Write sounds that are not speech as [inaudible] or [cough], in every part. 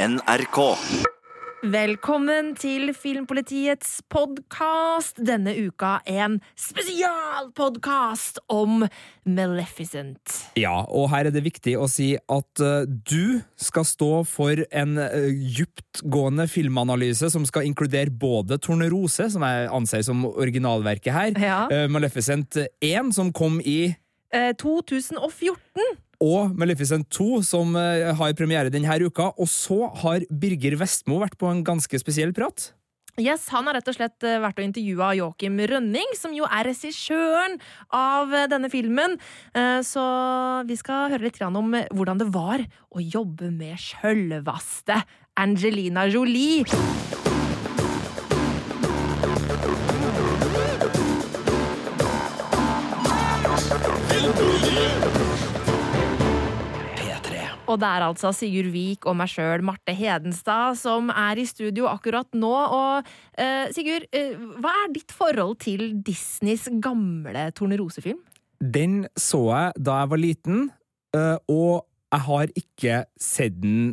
NRK. Velkommen til Filmpolitiets podkast. Denne uka en spesialpodkast om Maleficent. Ja, og her er det viktig å si at uh, du skal stå for en uh, dyptgående filmanalyse som skal inkludere både Tornerose, som jeg anser som originalverket her, Ja. uh, Maleficent 1, som kom i Eh, 2014. og Maleficent 2, som uh, har premiere denne uka. Og så har Birger Vestmo vært på en ganske spesiell prat. Yes, Han har rett og slett eh, vært og intervjua Joakim Rønning, som jo er regissøren av eh, denne filmen. Eh, Så vi skal høre litt om eh, hvordan det var å jobbe med sjølvaste Angelina Jolie. Og det er altså Sigurd Vik og meg sjøl, Marte Hedenstad, som er i studio akkurat nå. Og uh, Sigurd, uh, hva er ditt forhold til Disneys gamle Tornerosefilm? Den så jeg da jeg var liten, uh, og jeg har ikke sett den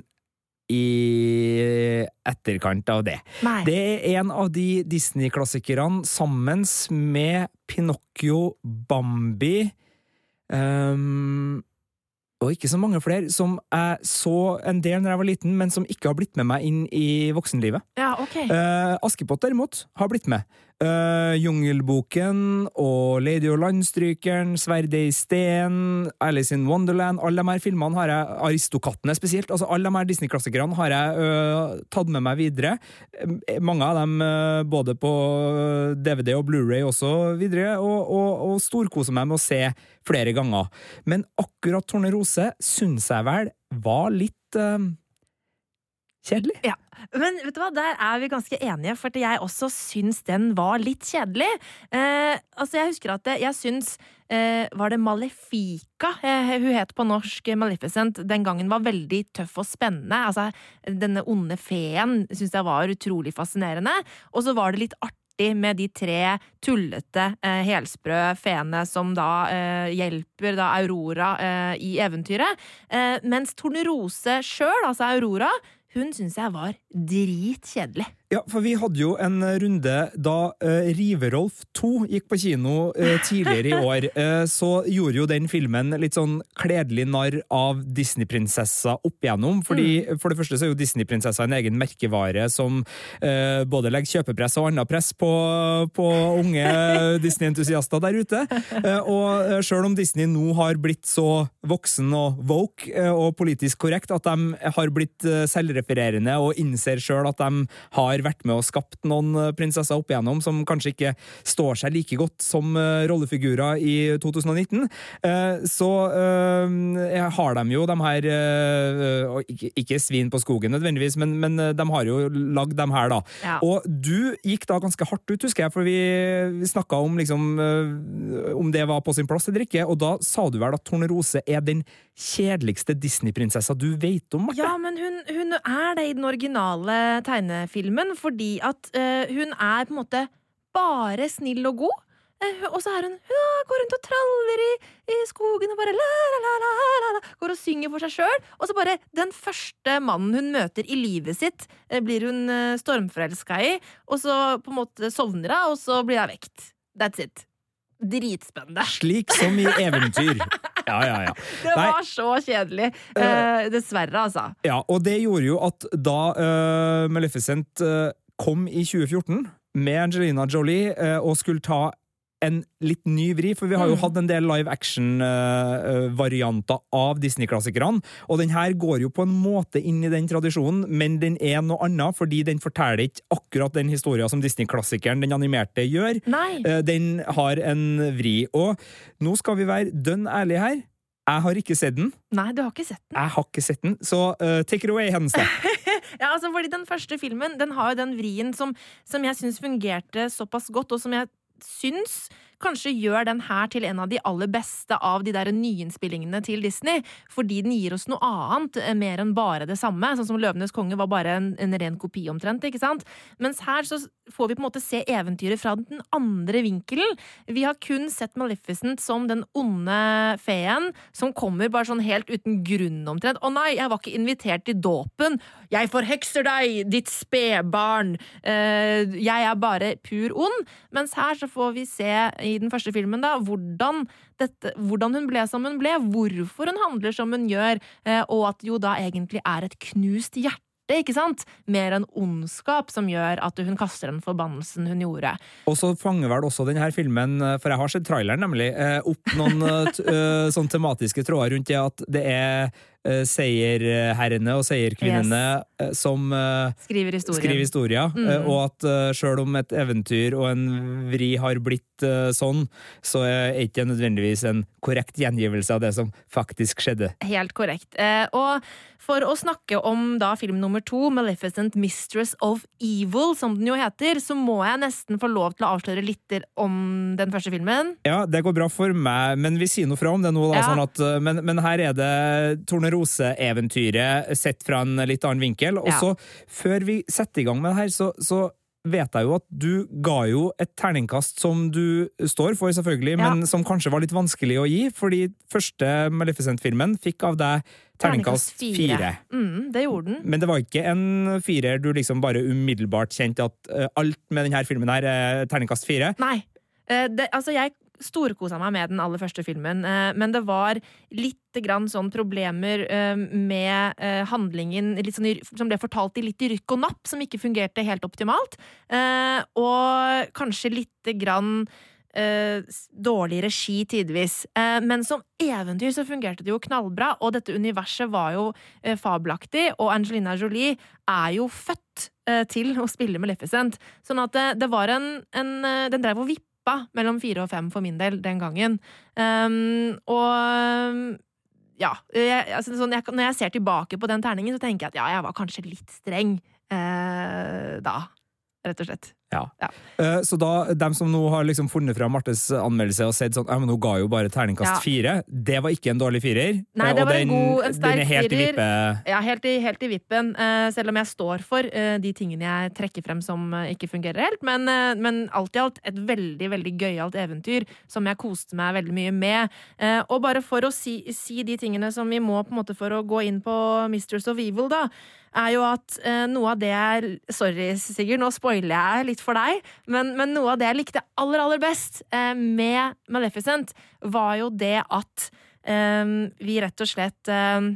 i etterkant av det. Nei. Det er en av de Disney-klassikerne sammen med Pinocchio, Bambi ehm, og ikke så mange flere, som jeg så en del når jeg var liten, men som ikke har blitt med meg inn i voksenlivet. Ja, ok. Eh, Askepott derimot har blitt med. Eh, Jungelboken og Lady og Landstrykeren, Sverdet i sten, Alice in Wonderland Alle de her filmene har jeg Aristokattene spesielt. altså Alle de her Disney-klassikerne har jeg uh, tatt med meg videre. Eh, Mange av dem uh, både på DVD og Blu-ray også videre, og, og, og storkoser meg med å se flere ganger. Men akkurat Tornerose syns jeg vel var litt kjedelig. Ja. Men vet du hva, der er vi ganske enige, for jeg også syns den var litt kjedelig. Eh, altså, jeg husker at jeg syns eh, Var det Malefica? Eh, hun het på norsk Maleficent. Den gangen var veldig tøff og spennende. Altså, denne onde feen syns jeg var utrolig fascinerende. Og så var det litt artig med de tre tullete, eh, helsprø feene som da eh, hjelper da Aurora eh, i eventyret. Eh, mens Tornerose sjøl, altså Aurora, hun syns jeg var dritkjedelig. Ja, for vi hadde jo en runde da uh, Riverolf 2 gikk på kino uh, tidligere i [laughs] år. Uh, så gjorde jo den filmen litt sånn kledelig narr av Disney-prinsessa opp igjennom. Fordi For det første så er jo Disney-prinsessa en egen merkevare som eh, både legger kjøpepress og annet press på, på unge [laughs] Disney-entusiaster der ute. Eh, og eh, sjøl om Disney nå har blitt så voksen og woke eh, og politisk korrekt at de har blitt eh, selvrefererende og innser sjøl at de har vært med og skapt noen eh, prinsesser opp igjennom som kanskje ikke står seg like godt som eh, rollefigurer i 2019, eh, så har de jo de her ikke, svin på skogen nødvendigvis, men, men de har jo lagd dem her, da. Ja. Og du gikk da ganske hardt ut, husker jeg, for vi, vi snakka om liksom om det var på sin plass eller ikke, og da sa du vel at Tornerose er den kjedeligste Disney-prinsessa du vet om, Marte? Ja, men hun, hun er det i den originale tegnefilmen, fordi at uh, hun er på en måte bare snill og god. Eh, og så er hun Hun går rundt og traller i, i skogen og bare la, la, la, la, Går og synger for seg sjøl. Og så bare den første mannen hun møter i livet sitt, eh, blir hun stormforelska i. Og så på en måte sovner hun, og så blir hun vekt. That's it. Dritspennende. Slik som i eventyr. Ja, ja, ja. [laughs] Det Nei. var så kjedelig. Eh, dessverre, altså. Ja, og det gjorde jo at da uh, Maleficent uh, kom i 2014 med Angelina Jolie uh, og skulle ta en litt ny vri, for vi har jo Mm. hatt en del live action-varianter av Disney-klassikerne, og den her går jo på en måte inn i den tradisjonen, men den er noe annet, fordi den forteller ikke akkurat den historien som Disney-klassikeren, den animerte, gjør. Nei. Eh, Den har en vri, og nå skal vi være dønn ærlige her. Jeg har ikke sett den. Nei, du har ikke sett den. Jeg har ikke sett den, så uh, take it away, Henstad. [laughs] Ja, altså fordi Den første filmen den har jo den vrien som, som jeg syns fungerte såpass godt, og som jeg syns kanskje gjør den her til en av de aller beste av de der nyinnspillingene til Disney, fordi den gir oss noe annet, eh, mer enn bare det samme. Sånn som Løvenes konge var bare en, en ren kopi, omtrent. ikke sant? Mens her så får vi på en måte se eventyret fra den andre vinkelen. Vi har kun sett Maleficent som den onde feen som kommer bare sånn helt uten grunn, omtrent. 'Å nei, jeg var ikke invitert til dåpen'. 'Jeg forhekser deg, ditt spedbarn'. Uh, 'Jeg er bare pur ond'. Mens her så får vi se i den første filmen da, hvordan, dette, hvordan hun ble som hun ble, hvorfor hun handler som hun gjør, uh, og at jo da egentlig er et knust hjerte ikke sant? Mer enn ondskap som gjør at hun kaster den forbannelsen hun gjorde. Og så fanger vel også denne filmen, eh, for jeg har sett traileren nemlig, eh, opp noen sånn tematiske tråder rundt det at det er seierherrene og seierkvinnene yes. som uh, skriver historien. Skriver historier mm. og at sjøl om et eventyr og en vri har blitt sånn, så er ikke nødvendigvis en korrekt gjengivelse av det som faktisk skjedde. Helt korrekt. og for å snakke om da film nummer to, 'Maleficent Mistress of Evil', som den jo heter, så må jeg nesten få lov til å avsløre litt om den første filmen. Ja, det går bra for meg, men vi sier noe fra om det nå. Da, ja. sånn at, eh, men, men, her er det Tornerose-eventyret sett fra en litt annen vinkel. Og så, ja. før vi setter i gang med det her, så, så vet jeg jo at du ga jo et terningkast som du står for, selvfølgelig, ja. men som kanskje var litt vanskelig å gi, fordi første Maleficent-filmen fikk av deg terningkast fire. Mm, det gjorde den. Men det var ikke en firer du liksom bare umiddelbart kjente at uh, alt med denne filmen her er terningkast fire? Nei. Uh, det, altså, jeg storkosa meg med den aller første filmen, uh, men det var litt grann sånn problemer med handlingen sånn, som ble fortalt i litt i rykk og napp, som ikke fungerte helt optimalt. og kanskje lite grann eh, dårlig regi tidvis. Eh, men som eventyr så fungerte det jo knallbra, og dette universet var jo eh, fabelaktig, og Angelina Jolie er jo født eh, til å spille Maleficent. Sånn at det, var en, en eh, Den drev og vippa mellom fire og fem for min del den gangen. Um, og ja, jeg, altså, sånn, jeg, når jeg ser tilbake på den terningen, så tenker jeg at ja, jeg var kanskje litt streng eh, da. Rett og slett. Ja. ja. Uh, så da, dem som nå har liksom funnet fra Martes anmeldelse og sett sånn ja, men hun ga jo bare terningkast ja. fire, det var ikke en dårlig firer? Nei, det var den, en god, en sterk helt firer. I. Ja, helt i, helt i vippen. Uh, selv om jeg står for uh, de tingene jeg trekker frem som ikke fungerer helt. Men, men, alt i alt et veldig, veldig gøyalt eventyr som jeg koste meg veldig mye med. og bare for å si, si, de tingene som vi må på en måte for å gå inn på Mistress of Evil, da er jo at eh, noe av det jeg Sorry, Sigurd, nå spoiler jeg litt for deg, men, men noe av det jeg likte aller, aller best eh, med Maleficent, var jo det at eh, vi rett og slett eh,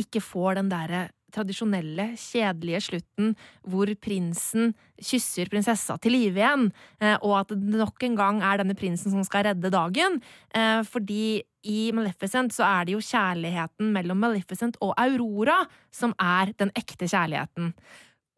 ikke får den derre tradisjonelle, kjedelige slutten hvor prinsen kysser prinsessa til live igjen, eh, og at det nok en gang er denne prinsen som skal redde dagen. Eh, fordi i Maleficent så er det jo kjærligheten mellom Maleficent og Aurora som er den ekte kjærligheten.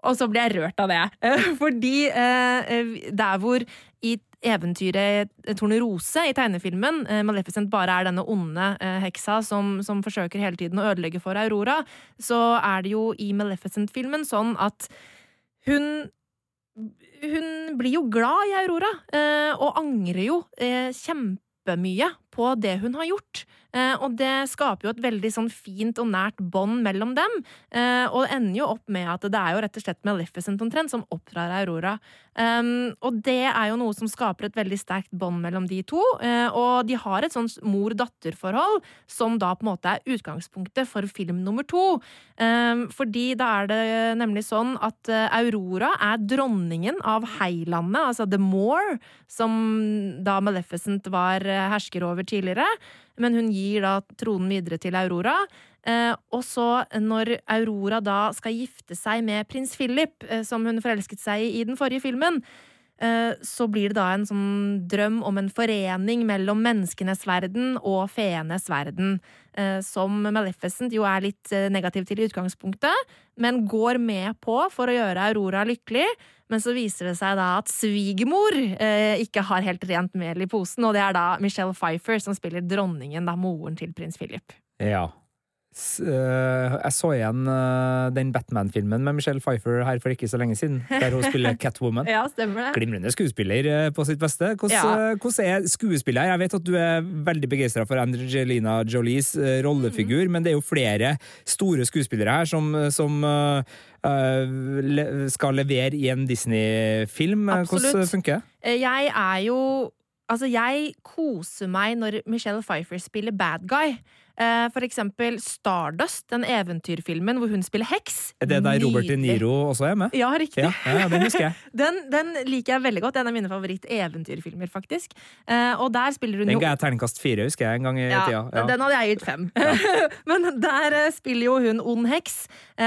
Og så blir jeg rørt av det. [laughs] Fordi eh, der hvor i eventyret Tornerose i tegnefilmen Maleficent bare er denne onde heksa som, som forsøker hele tiden å ødelegge for Aurora, så er det jo i Maleficent-filmen sånn at hun hun blir jo glad i Aurora, og angrer jo kjempemye på det hun har gjort. Eh, og det skaper jo et veldig sånn fint og nært bånd mellom dem. Eh, og det ender jo opp med at det er jo rett og slett Maleficent omtrent som oppdrar Aurora. Um, og det er jo noe som skaper et veldig sterkt bånd mellom de to. Uh, og de har et sånt mor-datter-forhold som da på en måte er utgangspunktet for film nummer to. Um, fordi da er det nemlig sånn at Aurora er dronningen av Heilandet, altså The Moor, som da Maleficent var hersker over tidligere men hun gir da tronen videre til Aurora. Eh, og så, når Aurora da skal gifte seg med prins Philip, eh, som hun forelsket seg i i den forrige filmen, så blir det da en sånn drøm om en forening mellom menneskenes verden og feenes verden. Eh, som Maleficent jo er litt eh, negativ til i utgangspunktet, men går med på for å gjøre Aurora lykkelig. Men så viser det seg da at svigermor eh, ikke har helt rent mel i posen, og det er da Michelle Pfeiffer som spiller dronningen, da moren til prins Philip. Ja. Øh, jeg så igjen øh, den Batman-filmen med Michelle Pfeiffer her for ikke så lenge siden, der hun spiller [laughs] Catwoman. Ja, stemmer det. Glimrende skuespiller øh, på sitt beste. Hvordan, Ja. hvordan er skuespiller? Jeg vet at du er veldig begeistra for Angelina Jolies rollefigur, mm. men det er jo flere store skuespillere her som, som skal levere i en Disney-film. Hvordan funker det? Eh, Jeg er jo Altså, jeg koser meg når Michelle Pfeiffer spiller bad guy. Eh, For eksempel Stardust, den eventyrfilmen hvor hun spiller heks. Er det der Robert De Niro også er med? Ja, riktig. Ja, ja, den husker jeg. [laughs] Den, den liker jeg veldig godt. En av mine favoritt-eventyrfilmer, faktisk. Eh, og der spiller hun Den ga jeg terningkast fire, husker jeg, en gang i ja, tida. Den hadde jeg gitt fem. [laughs] Men der eh, spiller jo hun ond heks,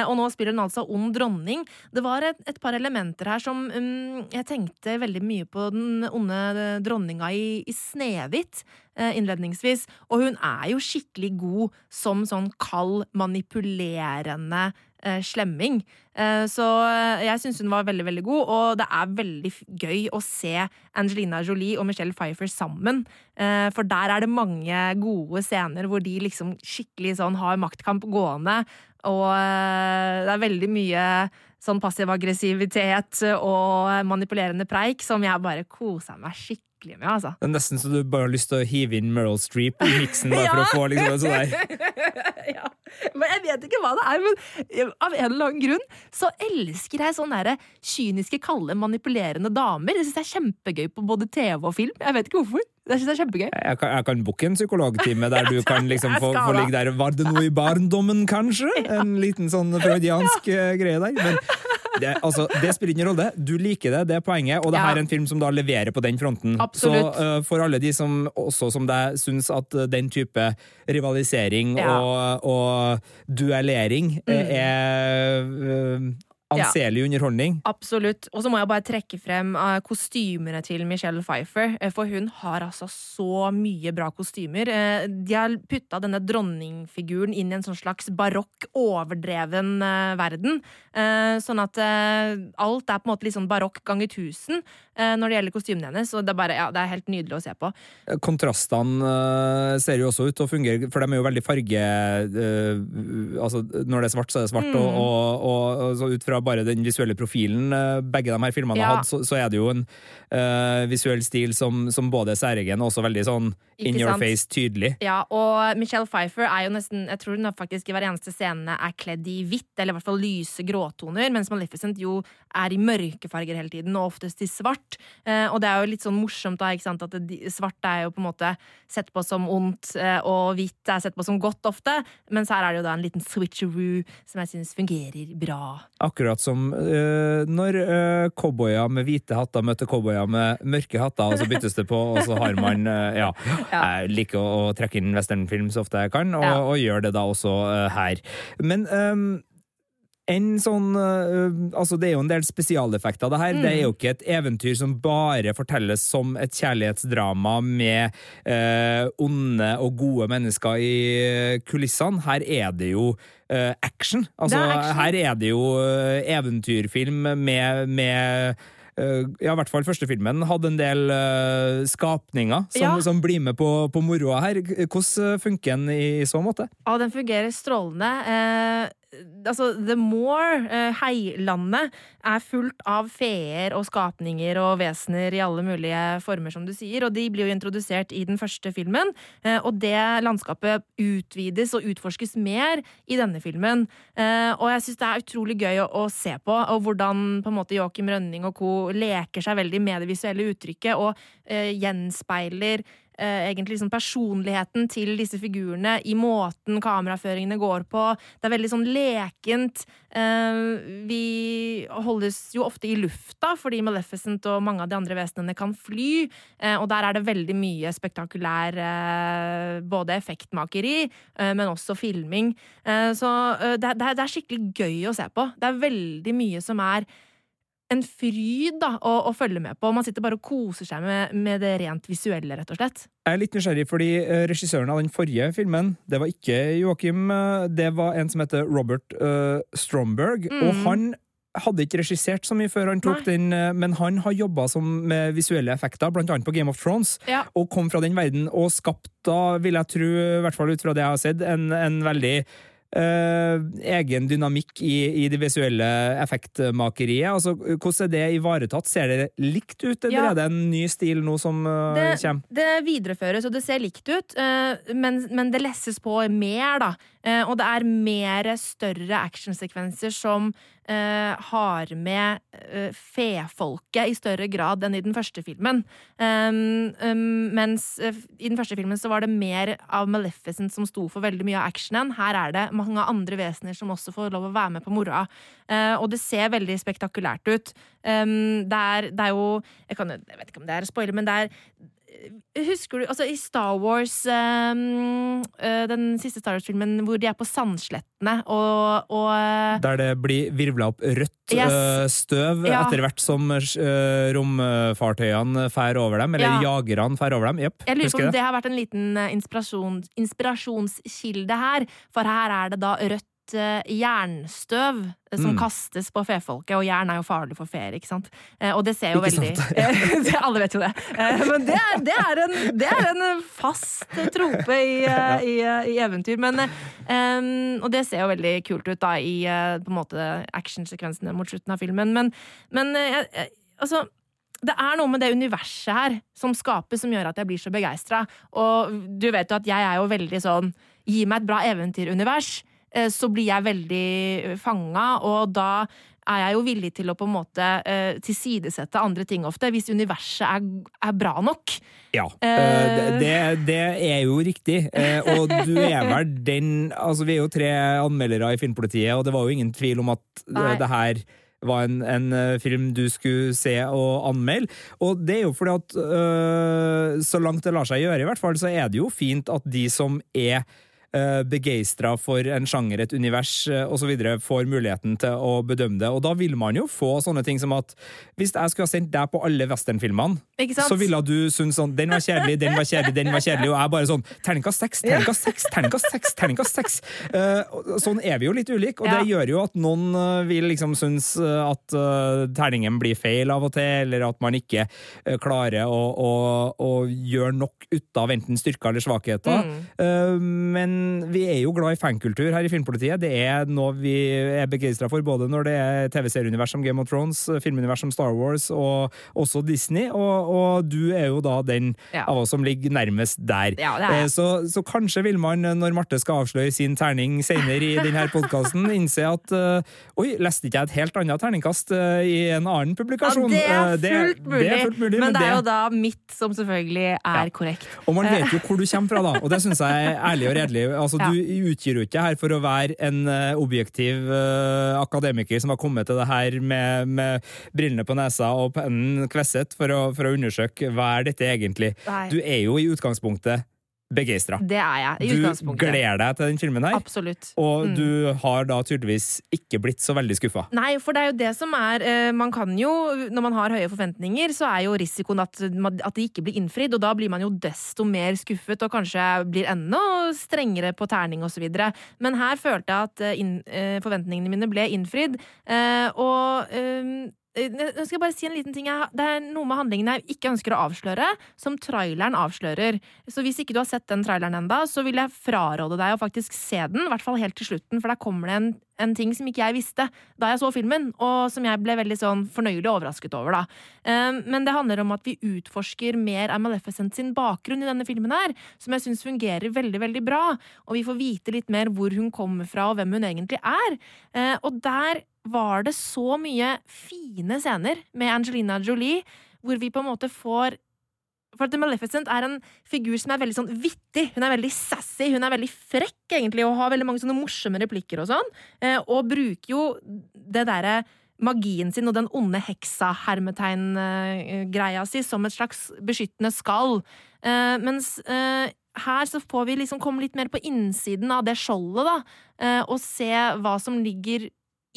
og nå spiller hun altså ond dronning. Det var et, et par elementer her som um, Jeg tenkte veldig mye på den onde dronninga i, i Snehvit eh, innledningsvis. Og hun er jo skikkelig god som sånn kald, manipulerende eh, slemming. Eh, så eh, jeg syns hun var veldig, veldig god, og det er veldig gøy å se Angelina Jolie og Michelle Pfeiffer sammen. Eh, For der er det mange gode scener hvor de liksom skikkelig sånn har maktkamp gående. Og eh, det er veldig mye sånn passiv-aggressivitet og manipulerende preik som jeg bare koser meg skikkelig med, altså. Det er nesten så du bare har lyst til å hive inn Meryl Streep i miksen bare for å [laughs] få liksom en sånn der [laughs] ja. Men jeg vet ikke hva det er, men av en eller annen grunn så elsker jeg sånne der kyniske, kalde, manipulerende damer. Det syns jeg er kjempegøy på både TV og film. Jeg vet ikke hvorfor. Det synes jeg er kjempegøy. Jeg kan, jeg kan booke en psykologtime der du [laughs] kan liksom få, få ligge der. Var det noe i barndommen, kanskje? En liten sånn freudiansk ja. greie der. Men det, altså, det spiller ingen rolle. Du liker det, det er poenget. Og det her er en film som da leverer på den fronten. Absolutt. Så uh, for alle de som også som deg syns at eh, den type rivalisering og, og duellering mm. er eh, anselig underholdning Absolutt. Og så må jeg bare trekke frem eh, kostymene til Michelle Pfeiffer. eh, For hun har altså så mye bra kostymer. Eh, de har putta denne dronningfiguren inn i en sånn slags barokk, overdreven verden. Sånn at alt er på en måte litt sånn barokk ganger tusen når det gjelder kostymene hennes. Og det er bare, ja, det er helt nydelig å se på. Kontrastene ser jo også ut til å fungere, for de er jo veldig farge... altså, når det er svart, så er det svart, Mm. og, og, og, og så ut fra bare den visuelle profilen eh, begge de her filmene Ja. har hatt, så, så er det jo en uh, visuell stil som, som både er særegen og også veldig sånn in your sant? face tydelig. Ja, og Michelle Pfeiffer er jo nesten Jeg tror hun faktisk i hver eneste scene er kledd i hvitt, eller i hvert fall lyse gråtoner, mens Maleficent jo er i mørke farger hele tiden, og oftest i svart. Eh, og det er jo litt sånn morsomt, da, ikke sant, at det, svart er jo på en måte sett på som ondt, eh, og hvitt er sett på som godt ofte, mens her er det jo da en liten switcheroo som jeg syns fungerer bra. Akkurat som øh, når øh, cowboyer med hvite hatter møter cowboyer med mørke hatter, og så byttes det på, og så har man øh, ja. Jeg liker å, å trekke inn westernfilm så ofte jeg kan, og, og gjør det da også uh, her. Men um, en sånn eh, Altså, det er jo en del spesialeffekter det her. Det er jo ikke et eventyr som bare fortelles som et kjærlighetsdrama med eh, onde og gode mennesker i eh, kulissene. Her er det jo eh, action. Altså, Det er action. her er det jo eventyrfilm med, med ja, i hvert fall første filmen hadde en del uh, skapninger som, Ja. som blir med på, på moroa her. Hvordan funker den i, i så måte? Ja, den fungerer strålende. Eh, altså, The Moor, uh, heilandet, er fullt av feer og skapninger og vesener i alle mulige former, som du sier, og de blir jo introdusert i den første filmen. Uh, og det landskapet utvides og utforskes mer i denne filmen. Uh, og jeg syns det er utrolig gøy å, å se på, og hvordan på en måte Joakim Rønning og co. leker seg veldig med det visuelle uttrykket og eh, gjenspeiler eh, egentlig liksom personligheten til disse figurene i måten kameraføringene går på. Det er veldig sånn lekent. Eh, vi holdes jo ofte i lufta fordi Maleficent og mange av de andre vesenene kan fly, eh, og der er det veldig mye spektakulær eh, både effektmakeri, eh, men også filming. Eh, så eh, det er skikkelig gøy å se på. Det er veldig mye som er en fryd da, å, å følge med på. Man sitter bare og koser seg med, med det rent visuelle, rett og slett. Jeg er litt nysgjerrig, fordi eh, regissøren av den forrige filmen, det var ikke Joakim, eh, det var en som heter Robert uh, Stromberg, Mm. og han hadde ikke regissert så mye før han tok Nei. den, men han har jobba med visuelle effekter, blant annet på Game of Thrones, Ja. og kom fra den verden og skapt da, vil jeg tro, i hvert fall ut fra det jeg har sett, en, en veldig eh, egen dynamikk i, i det visuelle effektmakeriet. Altså, hvordan er det ivaretatt? Ser det likt ut, eller Ja. er det en ny stil nå som eh, Det, kommer? det videreføres, og det ser likt ut, eh, men, men det lesses på mer, da. Eh, og det er mer større actionsekvenser som eh, har med eh, fefolket i større grad enn i den første filmen. Um, um, mens eh, i den første filmen så var det mer av Maleficent som sto for veldig mye av actionen. Her er det mange andre vesener som også får lov å være med på moroa. Eh, og det ser veldig spektakulært ut. Um, det, er, det er jo jeg, kan, jeg vet ikke om det er spoiler, men det er Husker du altså I Star Wars, um, den siste Star Wars-filmen hvor de er på sandslettene og, og eh, Der det blir virvla opp rødt Yes. eh, støv Ja. etter hvert som romfartøyene fær over dem, eller Ja. jagerne fær over dem. Jepp, Jeg lurer på om det. det har vært en liten inspirasjon, inspirasjonskilde her. For her er det da rødt eh, jernstøv eh, som Mm. kastes på fefolket, og jern er jo farlig for feer, ikke sant? Eh, og det ser jo Ikke veldig sant, [laughs] Det- Alle vet jo det. Men det er, det er, en, det er en fast trope i, i, i eventyr. Men, um, og det ser jo veldig kult ut da i på en måte actionsekvensene mot slutten av filmen. Men, men altså det er noe med det universet her som skapes, som gjør at jeg blir så begeistra. Og du vet jo at jeg er jo veldig sånn Gi meg et bra eventyrunivers, så blir jeg veldig fanga, og da er jeg jo villig til å på en måte uh, tilsidesette andre ting ofte, hvis universet er, er bra nok. Ja, Eh. eh, det, det er jo riktig. Uh, Og du er [laughs] vel den Altså, vi er jo tre anmeldere i Filmpolitiet, og det var jo ingen tvil om at eh, Nei. det her var en, en eh, film du skulle se og anmelde. Og det er jo fordi at så langt det lar seg gjøre, i hvert fall, så er det jo fint at de som er uh, begeistra for en sjanger, et univers uh, osv., får muligheten til å bedømme det. Og da vil man jo få sånne ting som at hvis jeg skulle ha sendt deg på alle westernfilmene, så ville du synes sånn Den var kjedelig, den var kjedelig, den var kjedelig, og jeg bare sånn Terningkast seks, terningkast seks, terningkast seks, terningkast seks. Eh, og sånn er vi jo litt ulike, og Ja. det gjør jo at noen eh, vil liksom synes eh, at eh, terningen blir feil av og til, eller at man ikke eh, klarer å, å, å gjøre nok ut av enten styrker eller svakheter. Mm. Eh, men vi er jo glad i fankultur her i Filmpolitiet. Det er noe vi er begeistra for, både når det er TV-serieunivers som Game of Thrones, filmunivers som Star Wars, og også Disney. Og, og du er jo da den Ja. av oss som ligger nærmest der. Ja, det. Eh, så, så kanskje vil man, når Marte skal avsløre sin terning senere i denne podkasten, [laughs] innse at eh, Oi, leste ikke jeg et helt annet terningkast eh, i en annen Ja, publikasjon? det er fullt mulig, det er fullt mulig, men det er jo da mitt som selvfølgelig er Ja. korrekt. Og man vet jo [laughs] hvor du kommer fra, da, og det syns jeg er ærlig og redelig. Altså, Ja. Du utgir jo ikke her for å være en eh, objektiv uh, akademiker som har kommet til det her med, med brillene på nesa og pennen kvesset for å, for å undersøke hva er dette egentlig. Nei. Du er jo i utgangspunktet begeistra. Det er jeg, i Du gleder deg til den filmen her, Absolutt. og Mm. du har da tydeligvis ikke blitt så veldig skuffa. Nei, for det er jo det som er eh, Man kan jo, når man har høye forventninger, så er jo risikoen at, at de ikke blir innfridd, og da blir man jo desto mer skuffet og kanskje blir enda strengere på terning osv. Men her følte jeg at eh, inn, eh, forventningene mine ble innfridd, og nå skal jeg bare si en liten ting. Det er noe med handlingen jeg ikke ønsker å avsløre, som traileren avslører. Så hvis ikke du har sett den traileren enda, så vil jeg fraråde deg å faktisk se den, i hvert fall helt til slutten, for der kommer det en, en ting som ikke jeg visste da jeg så filmen, og som jeg ble veldig sånn fornøyelig overrasket over, da. Um, men det handler om at vi utforsker mer av Maleficent sin bakgrunn i denne filmen her, som jeg syns fungerer veldig, veldig bra, og vi får vite litt mer hvor hun kommer fra, og hvem hun egentlig er. Eh, og der var det så mye fine scener med Angelina Jolie, hvor vi på en måte får for at Maleficent er en figur som er veldig sånn vittig. Hun er veldig sassy, hun er veldig frekk, egentlig, og har veldig mange sånne morsomme replikker og sånn. Eh, og bruker jo det derre magien sin og den onde heksa-hermetegn-greia si som et slags beskyttende skall. Eh, mens eh, her så får vi liksom komme litt mer på innsiden av det skjoldet, da, eh, og se hva som ligger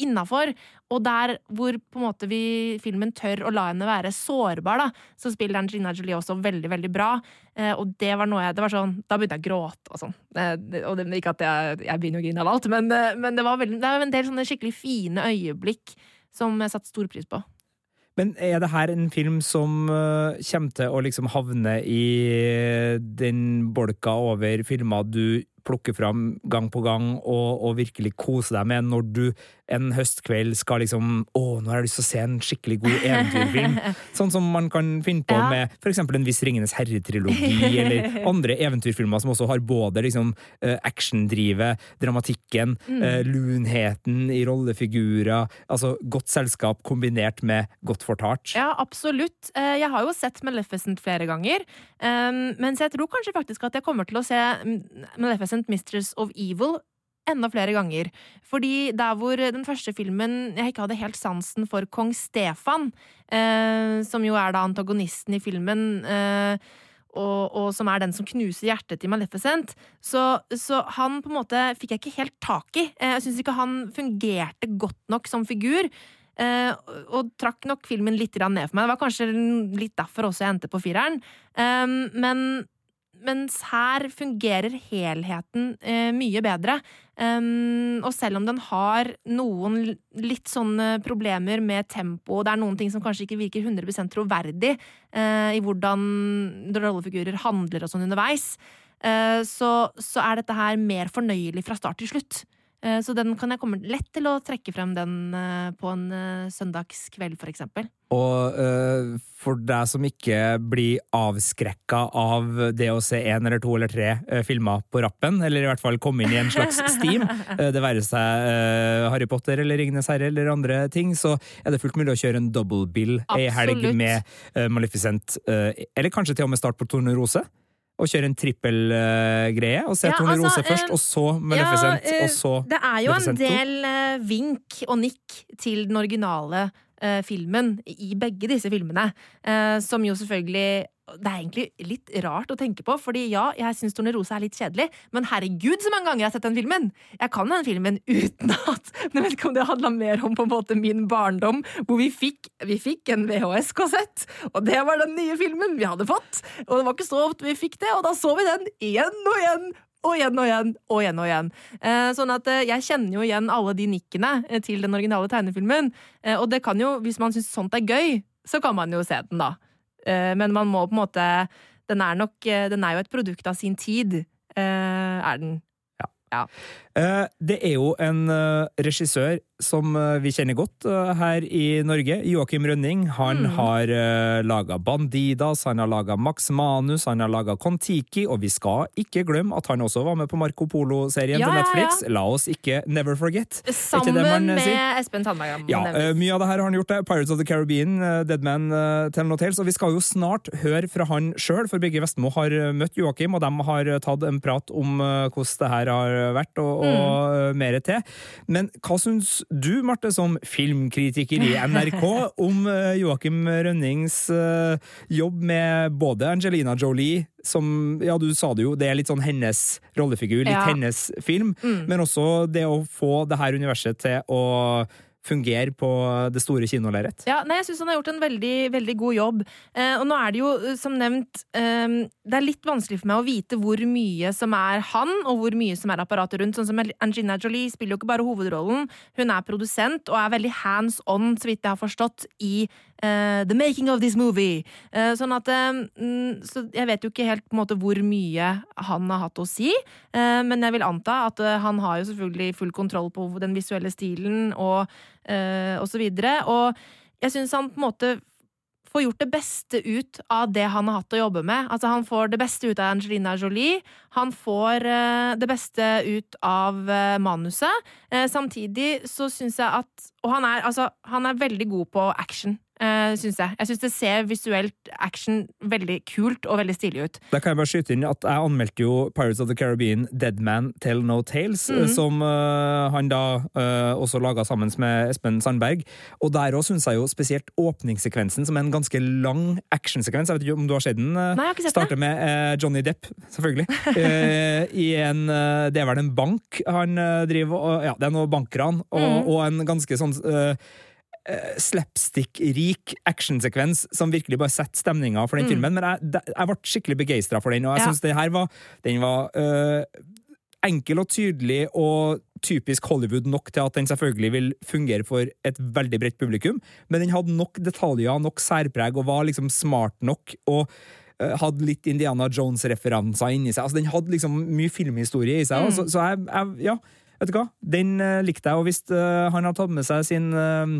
innafor. Og der hvor på en måte vi, filmen tør å la henne være sårbar, da, så spiller Angelina Jolie også veldig, veldig bra. Eh, og det var noe jeg det var sånn, Da begynte jeg å gråte og sånn. Eh, og det, ikke at jeg, jeg begynner å grine av alt, men, eh, men det var veldig, det var en del sånne skikkelig fine øyeblikk som jeg satte stor pris på. Men er det her en film som eh, kommer til å liksom havne i den bolka over filmer du plukker fram gang på gang og, og virkelig koser deg med når du en høstkveld skal liksom Å, nå har jeg lyst til å se en skikkelig god eventyrfilm. [laughs] sånn som man kan finne på Ja. med eksempel en viss Ringenes herre-trilogi, eller [laughs] andre eventyrfilmer som også har både liksom eh, actiondrivet, dramatikken, Mm. eh, lunheten i rollefigurer, altså godt selskap kombinert med godt fortalt. Ja, absolutt. Eh, Jeg har jo sett Maleficent flere ganger. men jeg tror kanskje faktisk at jeg kommer til å se mm, Maleficent Mistress of Evil enda flere ganger. Fordi der hvor den første filmen jeg ikke hadde helt sansen for kong Stefan, eh, som jo er da antagonisten i filmen, eh, og, og som er den som knuser hjertet til Maleficent, så, så han på en måte fikk jeg ikke helt tak i. Eh, Jeg syns ikke han fungerte godt nok som figur. Uh, og trakk nok filmen litt ned for meg. Det var kanskje litt derfor også jeg endte på fireren. Um, men mens her fungerer helheten eh, mye bedre. Um, og selv om den har noen litt sånne problemer med tempo, det er noen ting som kanskje ikke virker 100 troverdig eh, i hvordan rollefigurer handler og sånn underveis, eh, så, så er dette her mer fornøyelig fra start til slutt. Eh, Så den kan jeg komme lett til å trekke frem den eh, på en eh, søndagskveld, for eksempel. Og uh, for deg som ikke blir avskrekka av det å se én eller to eller tre uh, filmer på rappen, eller i hvert fall komme inn i en slags steam, uh, [laughs] det være seg Harry Potter eller Ringenes herre eller andre ting, så er det fullt mulig å kjøre en double bill ei helg med Maleficent, eller kanskje til og med start på Tornerose. Og kjøre en trippelgreie, og se Ja, Tone altså, først, eh, og så Maleficent, ja, uh, og så Det er jo en del uh, vink og nikk til den originale filmen i begge disse filmene, som jo selvfølgelig det er egentlig litt rart å tenke på, fordi ja, jeg syns Tornerose er litt kjedelig, men herregud så mange ganger jeg har sett den filmen! Jeg kan den filmen utenat, [laughs] men jeg vet ikke om det handla mer om på en måte min barndom, hvor vi fikk, vi fikk en VHS-kassett, og det var den nye filmen vi hadde fått, og det var ikke så ofte vi fikk det, og da så vi den igjen og igjen og igjen og igjen og igjen. og igjen. Eh, sånn at eh, jeg kjenner jo igjen alle de nikkene eh, til den originale tegnefilmen. Og det kan jo, hvis man syns sånt er gøy, så kan man jo se den, da. Eh, men man må på en måte Den er nok eh, Den er jo et produkt av sin tid, eh, er den. Eh, Det er jo en eh, regissør som eh, vi kjenner godt eh, her i Norge. Joakim Rønning. Han Mm. har laga Bandidas, han har laga Max Manus, han har laga Kon-Tiki, og vi skal ikke glemme at han også var med på Marco Polo-serien Ja, til ja, ja. La oss ikke never forget. Sammen eh, med sier? Espen Tandberg. Ja, eh, mye av det her har han gjort. det. Pirates of the Caribbean, eh, Dead Man eh, Tell No Tales. Og vi skal jo snart høre fra han sjøl, for Birger Vestmo har eh, møtt Joakim, og de har eh, tatt en prat om eh, hvordan det her har vært, og, og Mm. eh, mer til. Men hva syns du, Marte, som filmkritiker i NRK, [laughs] om eh, Joakim Rønnings eh, jobb med både Angelina Jolie, som Ja, du sa det jo, det er litt sånn hennes rollefigur, litt Ja. hennes film, Mm. men også det å få det her universet til å fungere på det store kinolerret. Ja, nei, jeg syns han har gjort en veldig, veldig god jobb. Eh, og nå er det jo, eh, som nevnt, eh, det er litt vanskelig for meg å vite hvor mye som er han, og hvor mye som er apparatet rundt. Sånn som Angina Jolie spiller jo ikke bare hovedrollen, hun er produsent og er veldig hands on, så vidt jeg har forstått, i eh, the making of this movie. Eh, sånn at eh, mm, Så jeg vet jo ikke helt på en måte hvor mye han har hatt å si, men jeg vil anta at han har jo selvfølgelig full kontroll på den visuelle stilen og eh, og så videre. Og jeg syns han på en måte får gjort det beste ut av det han har hatt å jobbe med. Altså Han får det beste ut av Angelina Jolie. Han får uh, det beste ut av uh, manuset. Uh, samtidig så syns jeg at Og han er, altså, han er veldig god på action. Uh, synes jeg. Jeg syns det ser visuelt action veldig kult og veldig stilig ut. Da kan jeg bare skyte inn at jeg anmeldte jo Pirates of the Caribbean Dead Man Tell No Tales, Mhm. som uh, han da uh, også laga sammen med Espen Sandberg. Og der òg syns jeg jo spesielt åpningssekvensen, som er en ganske lang actionsekvens. Jeg vet ikke om du har sett den? Nei, jeg har ikke. Starter med Johnny Depp, selvfølgelig. [laughs] I en Det er vel en bank han driver og Ja, det er noe bankran, og, Mhm. og en ganske sånn eh, slapstick-rik actionsekvens som virkelig bare setter stemninga for den Mm. filmen. Men jeg, jeg ble skikkelig begeistra for den, og jeg Ja. syns den her var, den var eh, enkel og tydelig og typisk Hollywood nok til at den selvfølgelig vil fungere for et veldig bredt publikum, men den hadde nok detaljer, nok særpreg, og var liksom smart nok. og eh, hadde litt Indiana Jones-referanser inni seg. Altså, den hadde liksom mye filmhistorie i seg. Mm. Så, så jeg, jeg, ja, vet du hva? Den uh, likte jeg, og hvis uh, han har tatt med seg sin eh,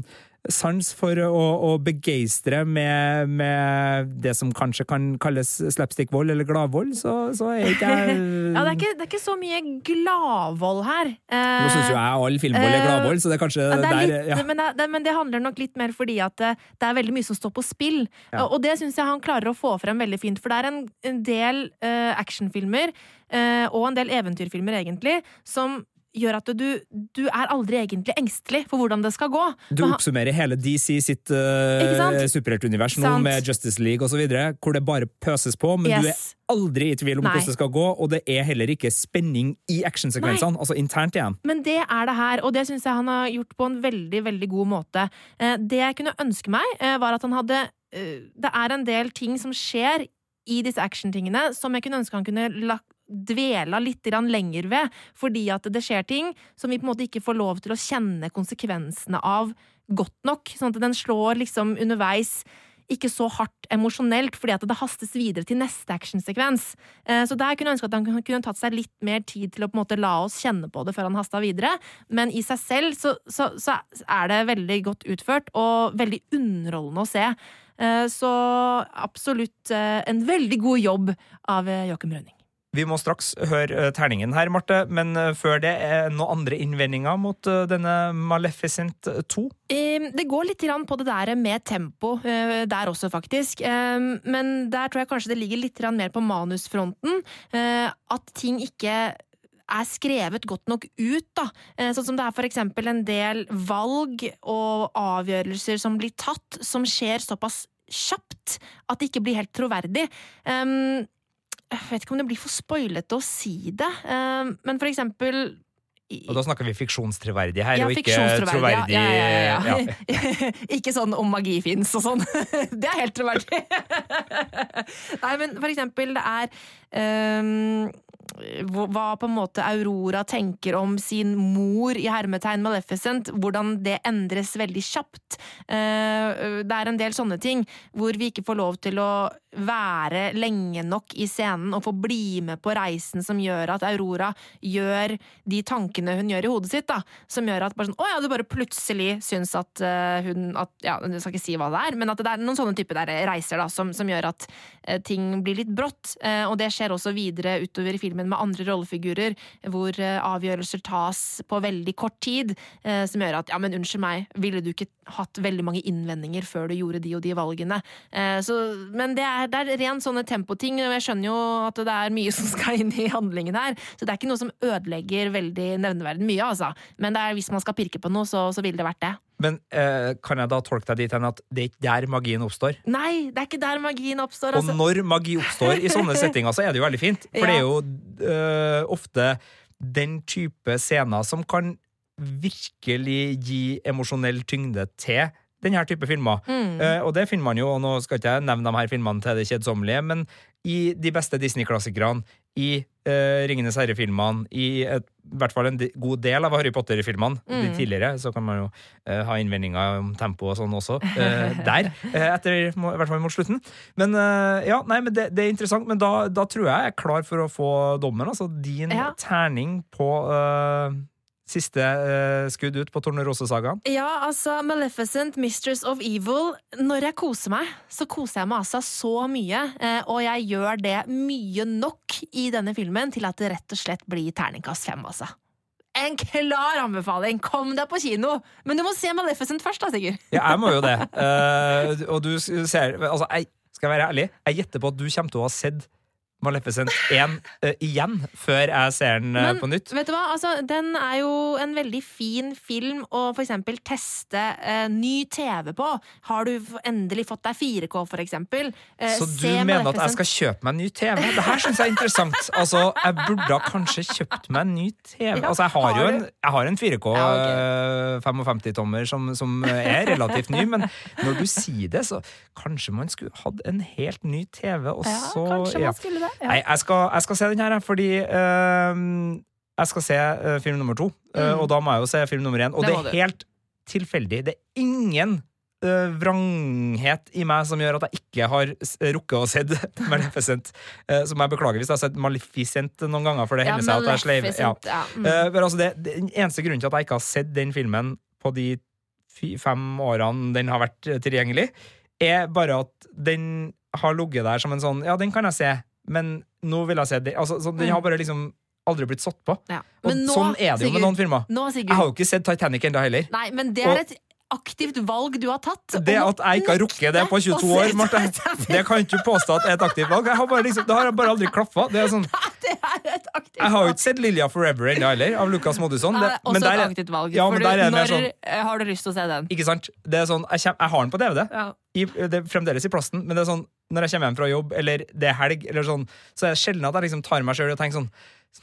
sans for å, å begeistre med, med det som kanskje kan kalles slapstick-vold eller gladvold, så, så er ikke jeg [laughs] Ja, det er ikke, det er ikke så mye gladvold her. Eh, Nå syns jo jeg all filmvold er eh, gladvold, så det er kanskje Ja, det er der litt, ja. men, det, men det handler nok litt mer fordi at det, det er veldig mye som står på spill. Ja. Og det syns jeg han klarer å få frem veldig fint. For det er en, en del uh, actionfilmer, uh, og en del eventyrfilmer egentlig, som gjør at du, du er aldri egentlig engstelig for hvordan det skal gå. Du oppsummerer hele DC sitt uh, superheltunivers nå med Justice League osv., hvor det bare pøses på, men du er aldri i tvil om Nei. hvordan det skal gå, og det er heller ikke spenning i actionsekvensene, altså internt igjen. Men det er det her, og det syns jeg han har gjort på en veldig veldig god måte. Eh, Det jeg kunne ønske meg, eh, var at han hadde Det er en del ting som skjer i disse actiontingene som jeg kunne ønske han kunne lagt dvela litt lenger ved, fordi at det skjer ting som vi på en måte ikke får lov til å kjenne konsekvensene av godt nok. Sånn at den slår liksom underveis ikke så hardt emosjonelt, fordi at det hastes videre til neste actionsekvens. Eh, Så der kunne jeg ønske at han kunne tatt seg litt mer tid til å på en måte la oss kjenne på det før han hasta videre, men i seg selv så, så, så er det veldig godt utført og veldig underholdende å se. Eh, Så absolutt eh, en veldig god jobb av Joachim Rønning. Vi må straks høre eh, terningen her, Marte, men eh, før det er noen andre innvendinger mot eh, denne Maleficent 2? Eh, Det går litt på det der med tempo eh, der også, faktisk. Eh, Men der tror jeg kanskje det ligger litt mer på manusfronten. eh, At ting ikke er skrevet godt nok ut, da. Eh, Sånn som det er eksempel en del valg og avgjørelser som blir tatt, som skjer såpass kjapt at det ikke blir helt troverdig. Um, jeg vet ikke om det blir for spoilete å si det, um, men for eksempel Og da snakker vi fiksjonstroverdig her, ja, og ikke troverdig Ja, ja, [laughs] ikke sånn om magi fins og sånn. [laughs] Det er helt troverdig. [laughs] Nei, men for eksempel, det er ehm, hva på en måte Aurora tenker om sin mor i hermetegn Maleficent, hvordan det endres veldig kjapt. Eh, det er en del sånne ting hvor vi ikke får lov til å være lenge nok i scenen og få bli med på reisen som gjør at Aurora gjør de tankene hun gjør i hodet sitt, da, som gjør at bare sånn, å ja, du bare plutselig syns at eh, hun at, ja, Du skal ikke si hva det er, men at det er noen sånne type der reiser da, som, som gjør at eh, ting blir litt brått. Og det skjer også videre utover i filmen med andre rollefigurer, hvor eh, avgjørelser tas på veldig kort tid, eh, som gjør at ja, men unnskyld meg, ville du ikke hatt veldig mange innvendinger før du gjorde de og de valgene? Eh, så, men det er, det er ren sånne tempoting, og jeg skjønner jo at det er mye [laughs] som skal inn i handlingen her, så det er ikke noe som ødelegger veldig nevneverdig mye, altså. Men er, hvis man skal pirke på noe, så, så ville det vært det. Men eh, kan jeg da tolke deg dit hen at det er ikke der magien oppstår? Nei, det er ikke der magien oppstår, Og altså. når magi oppstår i sånne [laughs] settinger, så er det jo veldig fint. For det er jo eh, ofte den type scener som kan virkelig gi emosjonell tyngde til denne type filmer. Mm. Eh, og det finner man jo, og nå skal ikke jeg nevne de her filmene til det kjedsommelige, men i de beste Disney-klassikerne, i uh, Ringenes herre-filmene, i et, i hvert fall en de, god del av Harry Potter-filmene, de Mm. tidligere, så kan man jo uh, ha innvendinger om tempo og sånn også, uh, [laughs] der, etter, må- i hvert fall mot slutten. Men ja, nei, men det, det er interessant, men da, da tror jeg jeg er klar for å få dommen, altså din Ja. terning på siste eh, skudd ut på Tornerose-sagaen. Ja, altså Maleficent, Mistress of Evil. Når jeg koser meg, så koser jeg meg altså så mye. Eh, og jeg gjør det mye nok i denne filmen til at det rett og slett blir terningkast fem, altså. En klar anbefaling! Kom deg på kino! Men du må se Maleficent først, da, Sigurd. Ja, jeg må jo det. [laughs] Eh, og du ser Altså, jeg skal jeg være ærlig, jeg gjetter på at du kommer til å ha sett Maleficent 1 uh, igjen før jeg ser den uh, Men- på nytt. Vet du hva, altså, Den er jo en veldig fin film å for eksempel teste uh, ny TV på. Har du endelig fått deg 4K, for eksempel? Eh, Så du mener at jeg skal kjøpe meg en ny TV? Det her syns jeg er interessant. [laughs] Altså, Jeg burde kanskje kjøpt meg en ny TV. Ja, Altså, Jeg har jo en, jeg har en 4K Ja, ok. eh, 55-tommer som, som er relativt ny, men når du sier det, så kanskje man skulle hatt en helt ny TV, og Ja, så kanskje man skulle det. Nei, jeg skal, jeg skal se den her, fordi øhm, jeg skal se øh, film nummer to. øh, Mm. og da må jeg jo se film nummer én. Og Det det, er helt tilfeldig. Det er ingen uh, vranghet i meg som gjør at jeg ikke har rukket å sett [laughs] Maleficent. Uh, som jeg beklager hvis jeg har sett Maleficent noen ganger, for det hender seg at jeg sleiver. Ja. Ja. Mm. Uh, men altså det, det, den eneste grunnen til at jeg ikke har sett den filmen på de fem årene den har vært eh, tilgjengelig, er bare at den har ligget der som en sånn Ja, den kan jeg se, men nå vil jeg se det. Altså, så den Mm. har bare liksom aldri blitt satt på. ja. Og nå, sånn er det jo med noen filmer. Nå, Jeg har jo ikke sett Titanic ennå heller. Nei, men det er et aktivt valg du har tatt. Det at jeg ikke har rukket det på 22 år, Marte, det kan ikke påstå at er et aktivt valg. Jeg har bare liksom, det har bare aldri klaffa. Det er sånn, Det et aktivt jeg har jo ikke sett Lilja Forever ennå heller, av Lucas Moodysson. Ja, er også et aktivt valg. Ja, for du, når sånn- eh, har du lyst til å se den? ikke sant? Det er sånn, jeg, kjem, jeg har den på DVD. Ja. i, det er fremdeles i plasten, men det er sånn når jeg kommer hjem fra jobb, eller det er helg, eller sånn, så er det sjelden at jeg liksom tar meg sjøl og tenker sånn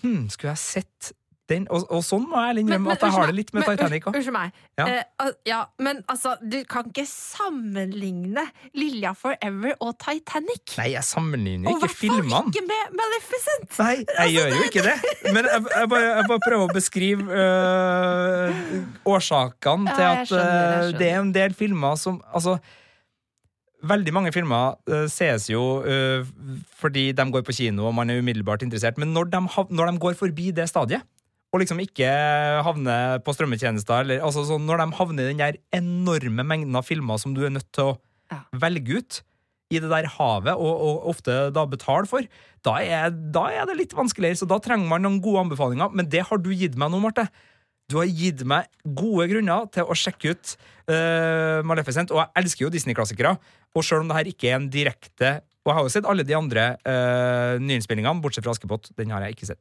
Hm, skulle jeg sett den? Og, og sånn må jeg innrømme at jeg har det litt med men, Titanic òg. Unnskyld meg. Ja. Uh, ja, men altså, du kan ikke sammenligne Lilja Forever og Titanic. Nei, jeg sammenligner og i ikke hvert fall filmene. ikke med Maleficent! Nei, jeg gjør jo ikke det. Men jeg, jeg, bare, jeg bare prøver å beskrive uh, årsakene til at skjønner. det er en del filmer som Altså, veldig mange filmer uh, ses jo uh, fordi de går på kino og man er umiddelbart interessert, men når de, når de går forbi det stadiet og liksom ikke havner på strømmetjenester, eller altså sånn, når de havner i den der enorme mengden av filmer som du er nødt til å Ja. velge ut i det der havet, og, og ofte da betale for, da er, da er det litt vanskeligere. Så da trenger man noen gode anbefalinger. Men det har du gitt meg nå, Marte. Du har gitt meg gode grunner til å sjekke ut uh, Maleficent. Og jeg elsker jo Disney-klassikere. Og selv om det her ikke er en direkte Og jeg har jo sett alle de andre uh, nyinnspillingene, bortsett fra Askepott. Den har jeg ikke sett.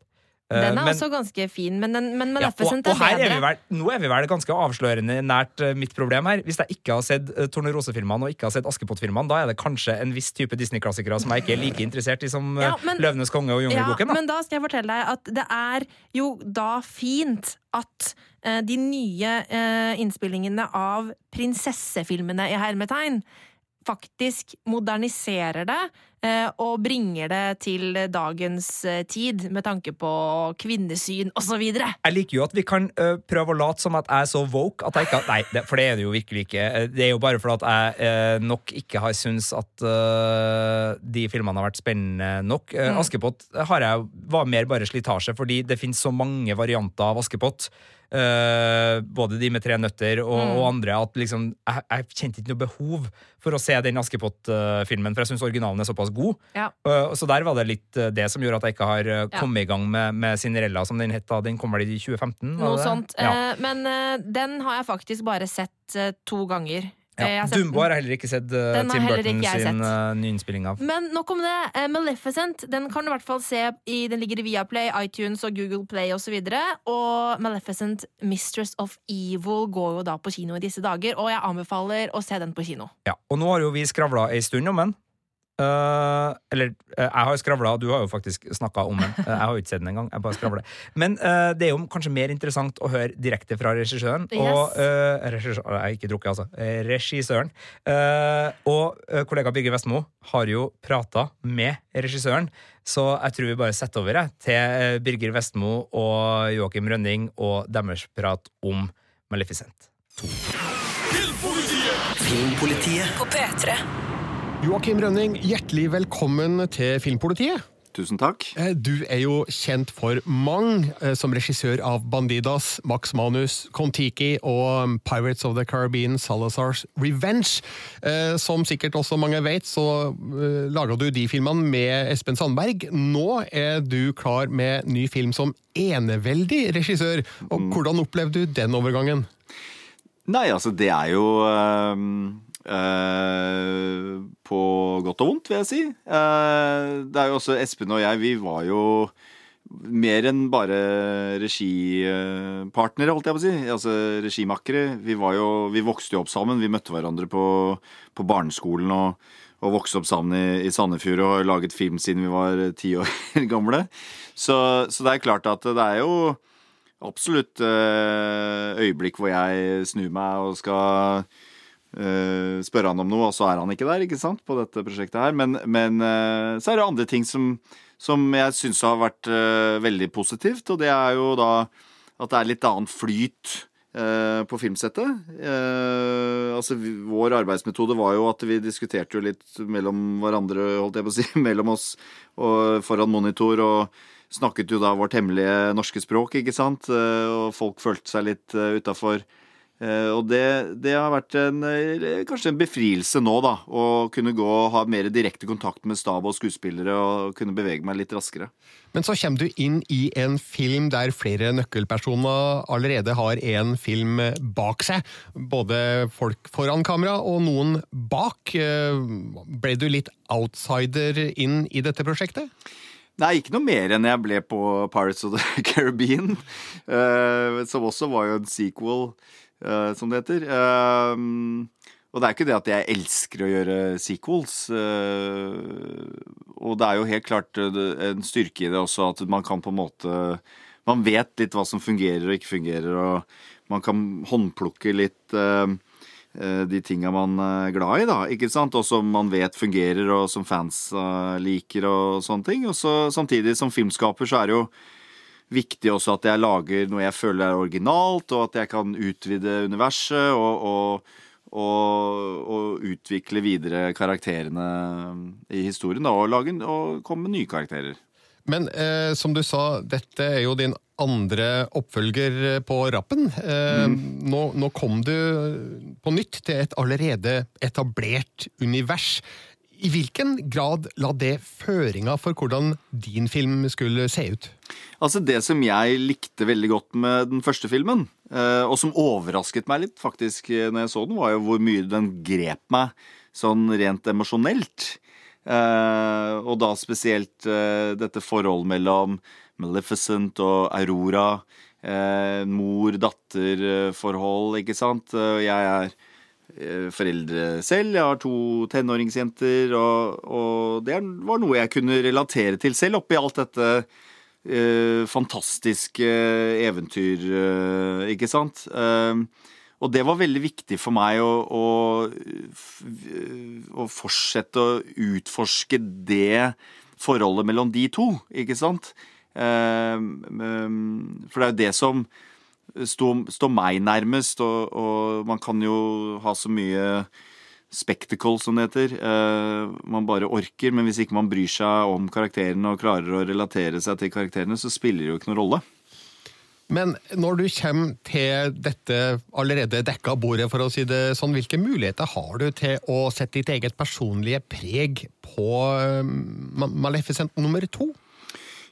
Eh, Den er men- også ganske fin, men, den, men ja, og, og her er vi vel, nå er vi vel ganske avslørende nært eh, mitt problem her. Hvis jeg ikke har sett uh, Tornerose-filmene og ikke har sett Askepott-filmene, da er det kanskje en viss type Disney-klassikere som jeg ikke er like interessert i som eh, Ja, men- Løvenes konge og Jungelboken. Ja, men da skal jeg fortelle deg at det er jo da fint at uh, de nye uh, innspillingene av prinsessefilmene i hermetegn faktisk moderniserer det eh, og bringer det til dagens eh, tid med tanke på kvinnesyn osv. Jeg liker jo at vi kan ø, prøve å late som at jeg er så woke at jeg ikke Nei, det, for det er det jo virkelig ikke. Eh, Det er jo bare fordi at jeg eh, nok ikke har syntes at de filmene har vært spennende nok. Eh, Mm. Askepott har jeg, var mer bare slitasje, fordi det finnes så mange varianter av Askepott. Eh, både de med tre nøtter og, Mm. og andre. At liksom, jeg, jeg kjente ikke noe behov for å se den Askepott-filmen, for jeg syns originalen er såpass god. Ja. Uh, så der var det litt uh, det som gjorde at jeg ikke har uh, Ja. kommet i gang med, med Cinderella, som den het da. Den kom vel i 2015? Noe sånt. Ja. Uh, men eh, den har jeg faktisk bare sett eh, to ganger. Eh, Ja. har Dumbo har jeg heller ikke sett uh, Tim Burton sin uh, nyinnspilling av. Men nok om det. Eh, Maleficent den kan du i hvert fall se i, Den ligger i Viaplay, iTunes og Google Play osv. Og, så og Maleficent Mistress of Evil går jo da på kino i disse dager, og jeg anbefaler å se den på kino. Ja. Og nå har jo vi skravla ei stund om den. Uh, eller uh, jeg har skravla, du har jo faktisk snakka om den. Uh, jeg har jo ikke sett den engang. Jeg bare skravler. Men uh, det er jo kanskje mer interessant å høre direkte fra regissøren. Yes. Og uh, regissør, Jeg har ikke drukket, altså. Regissøren. Uh, og uh, kollega Birger Vestmo har jo prata med regissøren, så jeg tror vi bare setter over jeg, til Birger Vestmo og Joakim Rønning og deres prat om Maleficent. Filmpolitiet. Filmpolitiet På P3. Joakim Rønning, hjertelig velkommen til Filmpolitiet. Tusen takk. Eh, Du er jo kjent for mang eh, som regissør av Bandidas, Max Manus, Kon-Tiki og um, Pirates of the Caribbean, Salazar's Revenge. Eh, Som sikkert også mange vet, så laga du de filmene med Espen Sandberg. Nå er du klar med ny film som eneveldig regissør. Og hvordan opplevde du den overgangen? Nei, altså, det er jo øhm, øh, På godt og vondt, vil jeg si. Uh, det er jo også Espen og jeg, vi var jo mer enn bare regipartnere, holdt jeg på å si. Altså regimakkere. Vi, jo, vi vokste jo opp sammen. Vi møtte hverandre på, på barneskolen og, og vokste opp sammen i, i Sandefjord og har laget film siden vi var ti år [laughs] gamle. Så, så det er klart at det er jo absolutt eh, øyeblikk hvor jeg snur meg og skal eh, spørre han om noe, og så er han ikke der, ikke sant, på dette prosjektet her. Men, men uh, så er det andre ting som, som jeg syns har vært uh, veldig positivt, og det er jo da at det er litt annen flyt på filmsettet. Altså, vår arbeidsmetode var jo at vi diskuterte jo litt mellom hverandre, holdt jeg på å si, [laughs] mellom oss og foran monitor, og snakket jo da vårt hemmelige norske språk, ikke sant, og folk følte seg litt uh. Uh, og det, det, har vært en, kanskje en befrielse nå, da. Å kunne gå og ha mer direkte kontakt med stab og skuespillere og kunne bevege meg litt raskere. Men så kommer du inn i en film der flere nøkkelpersoner allerede har en film bak seg. Både folk foran kamera og noen bak. Ble du litt outsider inn i dette prosjektet? Nei, ikke noe mer enn jeg ble på Pirates of the [laughs] Caribbean. Som også var jo en sequel, uh, som det heter. Uh, og det er ikke det at jeg elsker å gjøre sequels. og det er jo helt klart en styrke i det også at man kan på en måte Man vet litt hva som fungerer og ikke fungerer, og man kan håndplukke litt de tinga man er glad i, da, ikke sant? og som man vet fungerer, og som fans liker, og sånne ting. Og så Samtidig, som filmskaper, så er det jo viktig også at jeg lager noe jeg føler er originalt, og at jeg kan utvide universet og, og og, og, utvikle videre karakterene i historien. Da, og, lage, og komme med nye karakterer. Men eh, som du sa, dette er jo din andre oppfølger på Rappen. Eh, mm. nå, nå, kom du på nytt til et allerede etablert univers. I hvilken grad la det føringa for hvordan din film skulle se ut? Altså Det som jeg likte veldig godt med den første filmen, eh, og som overrasket meg litt faktisk når jeg så den, var jo hvor mye den grep meg sånn rent emosjonelt. Eh, og da spesielt eh, dette forholdet mellom Maleficent og Aurora. Mor-datter-forhold, ikke sant. Jeg er Eh, foreldre selv. Jeg har to tenåringsjenter, og, og, det var noe jeg kunne relatere til selv oppi alt dette eh, fantastiske eventyr, eh, ikke sant. Eh, og det var veldig viktig for meg å, å, å, fortsette å utforske det forholdet mellom de to, ikke sant. Eh, for det er jo det som stå, stå meg nærmest, og, og, man kan jo ha så mye spectacle, som det heter. Uh, man bare orker, men hvis ikke man bryr seg om karakterene og klarer å relatere seg til karakterene, så spiller det jo ikke noen rolle. Men når du kommer til dette allerede dekka bordet, for å si det sånn, hvilke muligheter har du til å sette ditt eget personlige preg på uh, Maleficent nummer to?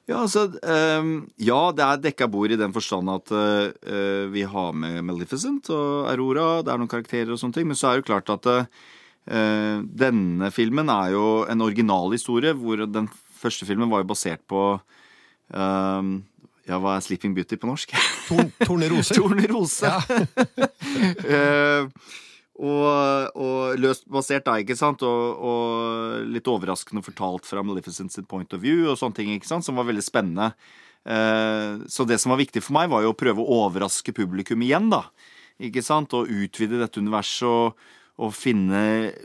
Ja, altså, um, ja, det er dekka bord i den forstand at uh, vi har med Maleficent og Aurora. Det er noen karakterer og sånne ting. Men så er det jo klart at uh, denne filmen er jo en original historie, hvor den første filmen var jo basert på um, ja, hva er Sleeping Beauty på norsk? Tornerose. [laughs] Tornerose. Ja. uh, [laughs] Og, og, løst basert, da, ikke sant? Og, og, litt overraskende fortalt fra Maleficent sitt point of view, og sånne ting, ikke sant? som var veldig spennende. Eh, så det som var viktig for meg, var jo å prøve å overraske publikum igjen, da. Ikke sant? Og utvide dette universet og, og finne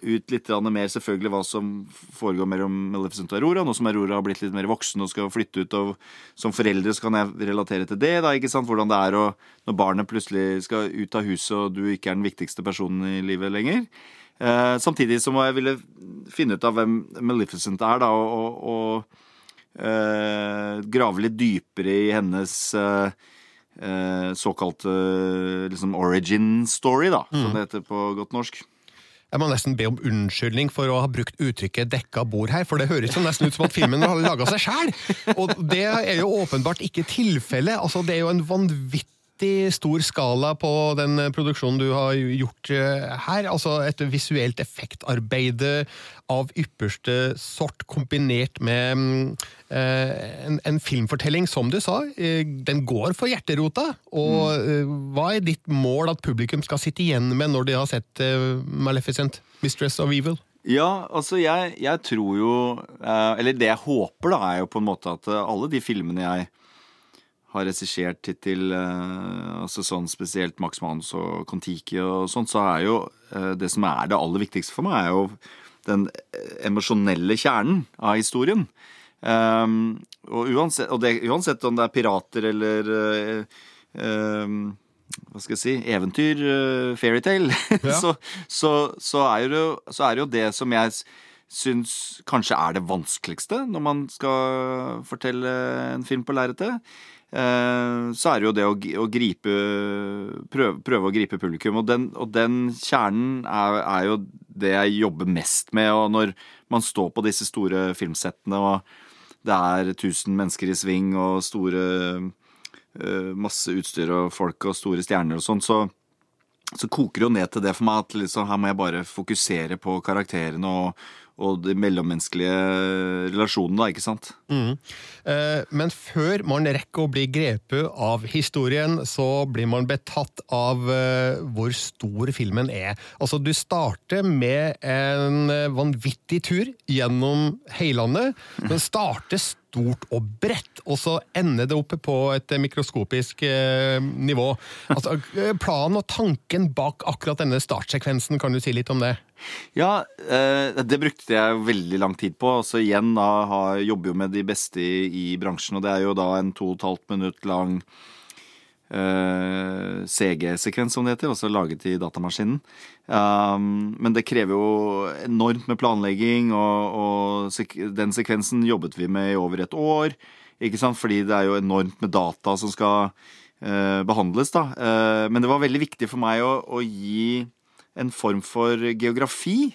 ut litt mer selvfølgelig hva som foregår mellom Maleficent og Aurora. Nå som Aurora har blitt litt mer voksen og skal flytte ut. Og som foreldre så kan jeg relatere til det. da, ikke sant? Hvordan det er å, når barnet plutselig skal ut av huset, og du ikke er den viktigste personen i livet lenger. Eh, samtidig som jeg ville finne ut av hvem Maleficent er, da, og, og eh, grave litt dypere i hennes eh, eh såkalte liksom origin story, da, som mm. det heter på godt norsk. Jeg må nesten be om unnskyldning for å ha brukt uttrykket 'dekka bord' her, for det høres nesten ut som at filmen har laga seg sjæl! Og det er jo åpenbart ikke tilfellet. Altså, det er jo en vanvittig stor skala på den produksjonen du har gjort eh, her. Altså et visuelt effektarbeide av ypperste sort, kombinert med mm, eh, en, en, filmfortelling, som du sa. Eh, den går for hjerterota. Og mm. hva er ditt mål at publikum skal sitte igjen med når de har sett Maleficent, Mistress of Evil? Ja, altså jeg, jeg tror jo Eller det jeg håper, da, er jo på en måte at alle de filmene jeg har regissert hittil, eh, altså sånn spesielt Max Manus og Kon-Tiki og sånt, så er jo eh, det som er det aller viktigste for meg, er jo den emosjonelle kjernen av historien. Um, og, uansett, og det, uansett, om det er pirater eller uh, um, hva skal jeg si, eventyr, uh, fairytale, [laughs] Ja. så, så, så, er det, så er det jo det som jeg syns kanskje er det vanskeligste når man skal fortelle en film på lerretet. Eh, så er det jo det å, å gripe prøve, prøve å gripe publikum. Og den, og den kjernen er, er jo det jeg jobber mest med. Og når man står på disse store filmsettene, og det er 1000 mennesker i sving og store eh, masse utstyr og folk og store stjerner og sånn, så, så koker det jo ned til det for meg at liksom, her må jeg bare fokusere på karakterene og, og de mellommenneskelige relasjonene, da, ikke sant? Eh, Men før man rekker å bli grepet av historien, så blir man betatt av eh, hvor stor filmen er. Altså, du starter med en eh, vanvittig tur gjennom heilandet. men starter stort og bredt, og så ender det opp på et mikroskopisk eh, nivå. [laughs] Altså, eh, planen og tanken bak akkurat denne startsekvensen, kan du si litt om det? Ja, eh, det brukte jeg veldig lang tid på. Så igjen da har, jobber jo med de beste i, i bransjen, og det er jo da en to og et halvt minutt lang eh, CG-sekvens, som det heter, også laget i datamaskinen. Um, men det krever jo enormt med planlegging, og, og den sekvensen jobbet vi med i over et år. Ikke sant? Fordi det er jo enormt med data som skal uh, behandles, da. Uh, men det var veldig viktig for meg å, å gi en form for geografi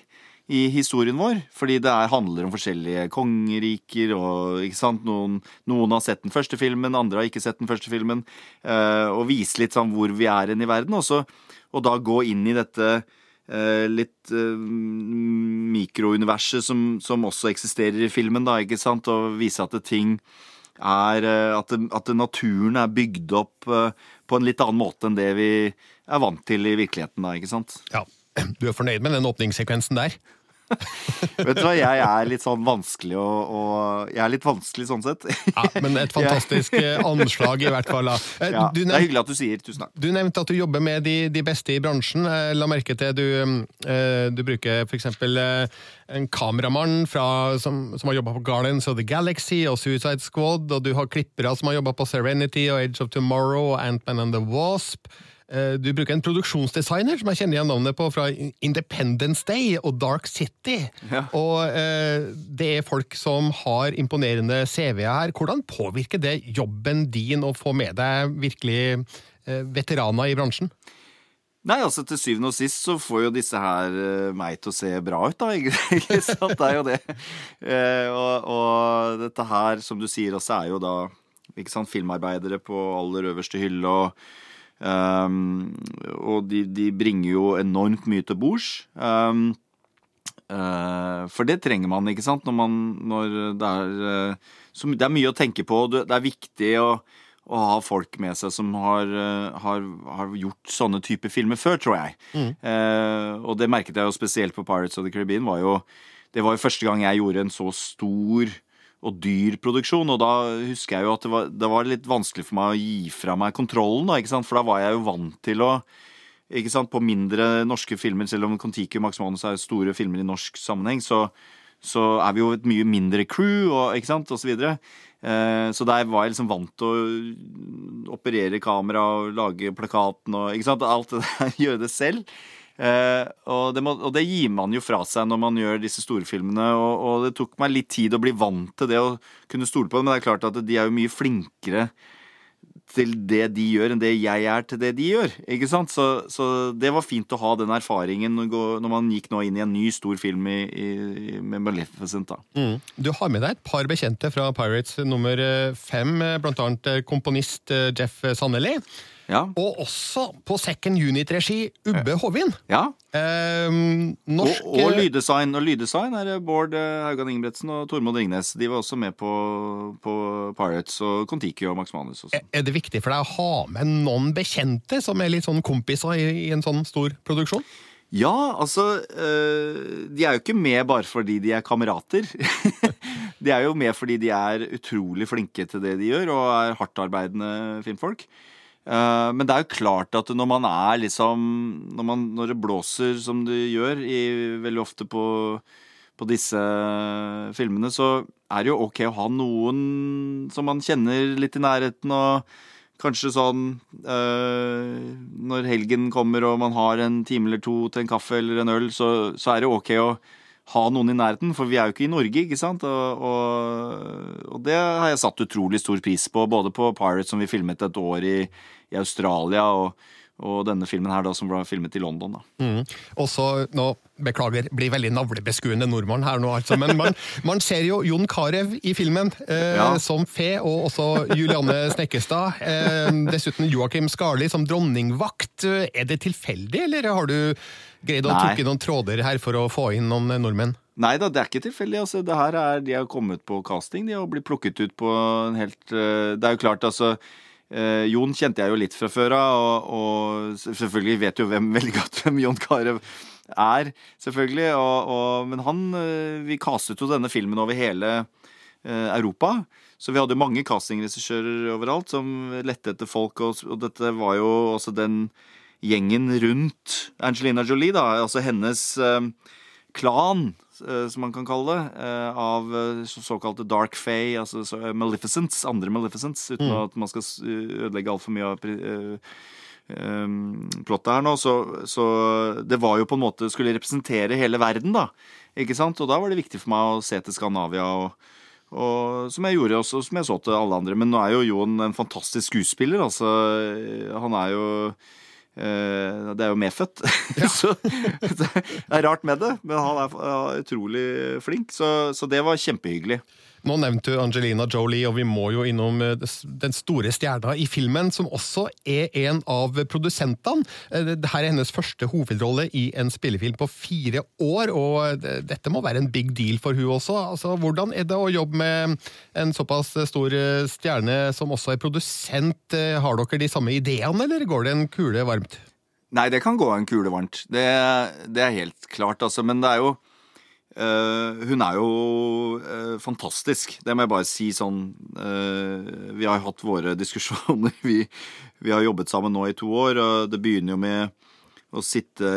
i historien vår. Fordi det er, handler om forskjellige kongeriker, og ikke sant? Noen, noen har sett den første filmen, andre har ikke sett den første filmen. Uh, og vise litt sånn hvor vi er hen i verden. Også, og da gå inn i dette uh, litt uh, mikrouniverset som, som også eksisterer i filmen, da, ikke sant? Og vise at det ting er at, det, at naturen er bygd opp på en litt annen måte enn det vi er vant til i virkeligheten, da, ikke sant? Ja, [clears throat] Du er fornøyd med den åpningssekvensen der? [laughs] Vet du hva, jeg er litt sånn vanskelig å, å Jeg er litt vanskelig sånn sett. [laughs] Ja, men et fantastisk eh, anslag, i hvert fall. Eh, Ja, det er hyggelig at du sier. Tusen takk. Du nevnte at du jobber med de, de beste i bransjen. Jeg la merke til du, eh, du bruker f.eks. en kameramann fra, som, som har jobba på Guardians of the Galaxy og Suicide Squad, og du har klippere som har jobba på Serenity og Age of Tomorrow og Ant-Man and the Wasp. Eh, Du bruker en produksjonsdesigner som jeg kjenner igjen navnet på fra Independence Day og Dark City. Ja. Og eh, det er folk som har imponerende CV-er her. Hvordan påvirker det jobben din å få med deg virkelig eh, veteraner i bransjen? Nei, altså til syvende og sist så får jo disse her eh, meg til å se bra ut, da. [laughs] Ikke, sant? Det er jo det. Eh, og, og dette her, som du sier også, er jo da ikke sant, filmarbeidere på aller øverste hylle. og ehm, og de, de bringer jo enormt mye til bords. Um, uh, for det trenger man, ikke sant, når, man, når det er uh, så Det er mye å tenke på. Det er viktig å, å ha folk med seg som har, uh, har, har gjort sånne typer filmer før, tror jeg. Eh, og det merket jeg jo spesielt på Pirates of the Caribbean. Var jo, det var jo første gang jeg gjorde en så stor og dyrproduksjon. og da husker jeg jo at det var, det var litt vanskelig for meg å gi fra meg kontrollen, da, ikke sant? for da var jeg jo vant til å ikke sant, På mindre norske filmer, selv om Kon-Tiki og Max Manus er store filmer i norsk sammenheng, så, så er vi jo et mye mindre crew, og, ikke sant, og så videre. Eh, så der var jeg liksom vant til å operere kamera og lage plakaten og ikke sant, alt det der, [laughs] gjøre det selv. Eh, og, det må, og det gir man jo fra seg når man gjør disse storfilmene. Og, og det tok meg litt tid å bli vant til det å kunne stole på det, men det er klart at de er jo mye flinkere til det de gjør, enn det jeg er til det de gjør. Ikke sant? Så, så det var fint å ha den erfaringen når man gikk nå inn i en ny stor film i, i, med Maleficent. da. Du har med deg et par bekjente fra Pirates nummer eh, fem, bl.a. eh, komponist eh, Jeff Sanneli. Ja. Og også på second unit-regi Ubbe Hovin. ja. Eh, norsk og og, lyddesign. Og lyddesign er Bård eh, Haugan Ingebretsen og Tormod Ringnes. De var også med på, på Pirates og Kon-Tiki og Max Manus. Også. Er det viktig for deg å ha med noen bekjente som er litt sånn kompiser i, i en sånn stor produksjon? Ja, altså øh, De er jo ikke med bare fordi de er kamerater. [laughs] de er jo med fordi de er utrolig flinke til det de gjør, og er hardtarbeidende filmfolk. Eh, men det er jo klart at når man er liksom Når, man, når det blåser som det gjør i, veldig ofte på, på disse filmene, så er det jo ok å ha noen som man kjenner litt i nærheten, og kanskje sånn øh, Når helgen kommer og man har en time eller to til en kaffe eller en øl, så, så er det ok å ha noen i nærheten, for vi er jo ikke i Norge, ikke sant? Og, og, og, det har jeg satt utrolig stor pris på, både på Pirates, som vi filmet et år i, i Australia, og, og denne filmen her da, som ble filmet i London. da. Mm. Også, nå, Beklager, blir veldig navlebeskuende nordmann her nå, altså. Men man, [laughs] man ser jo Jon Carew i filmen eh, ja. som fe, og også Julianne Snekkestad. Eh, dessuten Joakim Skarli som dronningvakt. Er det tilfeldig, eller har du greid å trukke noen tråder her for å få inn noen nordmenn? Nei da, det er ikke tilfeldig. Altså, det her er, de har kommet på casting, de har blitt plukket ut på en helt uh, Det er jo klart, altså Eh, Jon kjente jeg jo litt fra før av, og, og, selvfølgelig vet jo hvem [laughs] veldig godt hvem Jon Carew er, selvfølgelig. Og, og, men han eh, Vi castet jo denne filmen over hele eh, Europa. Så vi hadde mange castingregissører overalt som lette etter folk, og, og, dette var jo også den gjengen rundt Angelina Jolie, da. Altså hennes eh, klan som man kan kalle det, eh, av eh, såkalte Dark Fae, altså Maleficents, andre Maleficents, uten mm. at man skal ødelegge altfor mye av plottet her nå. Så, så, det var jo på en måte skulle representere hele verden, da. Ikke sant? Og da var det viktig for meg å se til Skandinavia. og og, som jeg gjorde også, som jeg så til alle andre. Men nå er jo Jon en fantastisk skuespiller. altså Han er jo Eh, det er jo medfødt. [laughs] Ja. så det er rart med det, men han er utrolig flink. Så, så det var kjempehyggelig. Nå nevnte du Angelina Jolie, og vi må jo innom eh, den store stjerna i filmen, som også er en av produsentene. Eh, dette er hennes første hovedrolle i en spillefilm på fire år, og dette må være en big deal for hun også. Altså, hvordan er det å jobbe med en såpass stor eh, stjerne som også er produsent? Har dere de samme ideene, eller går det en kule varmt? Nei, det kan gå en kule varmt. Det, det er helt klart, altså. Men det er jo Uh, hun er jo uh, fantastisk, det må jeg bare si sånn uh, Vi har hatt våre [laughs] diskusjoner. Vi, vi, har jobbet sammen nå i to år, og det begynner jo med å sitte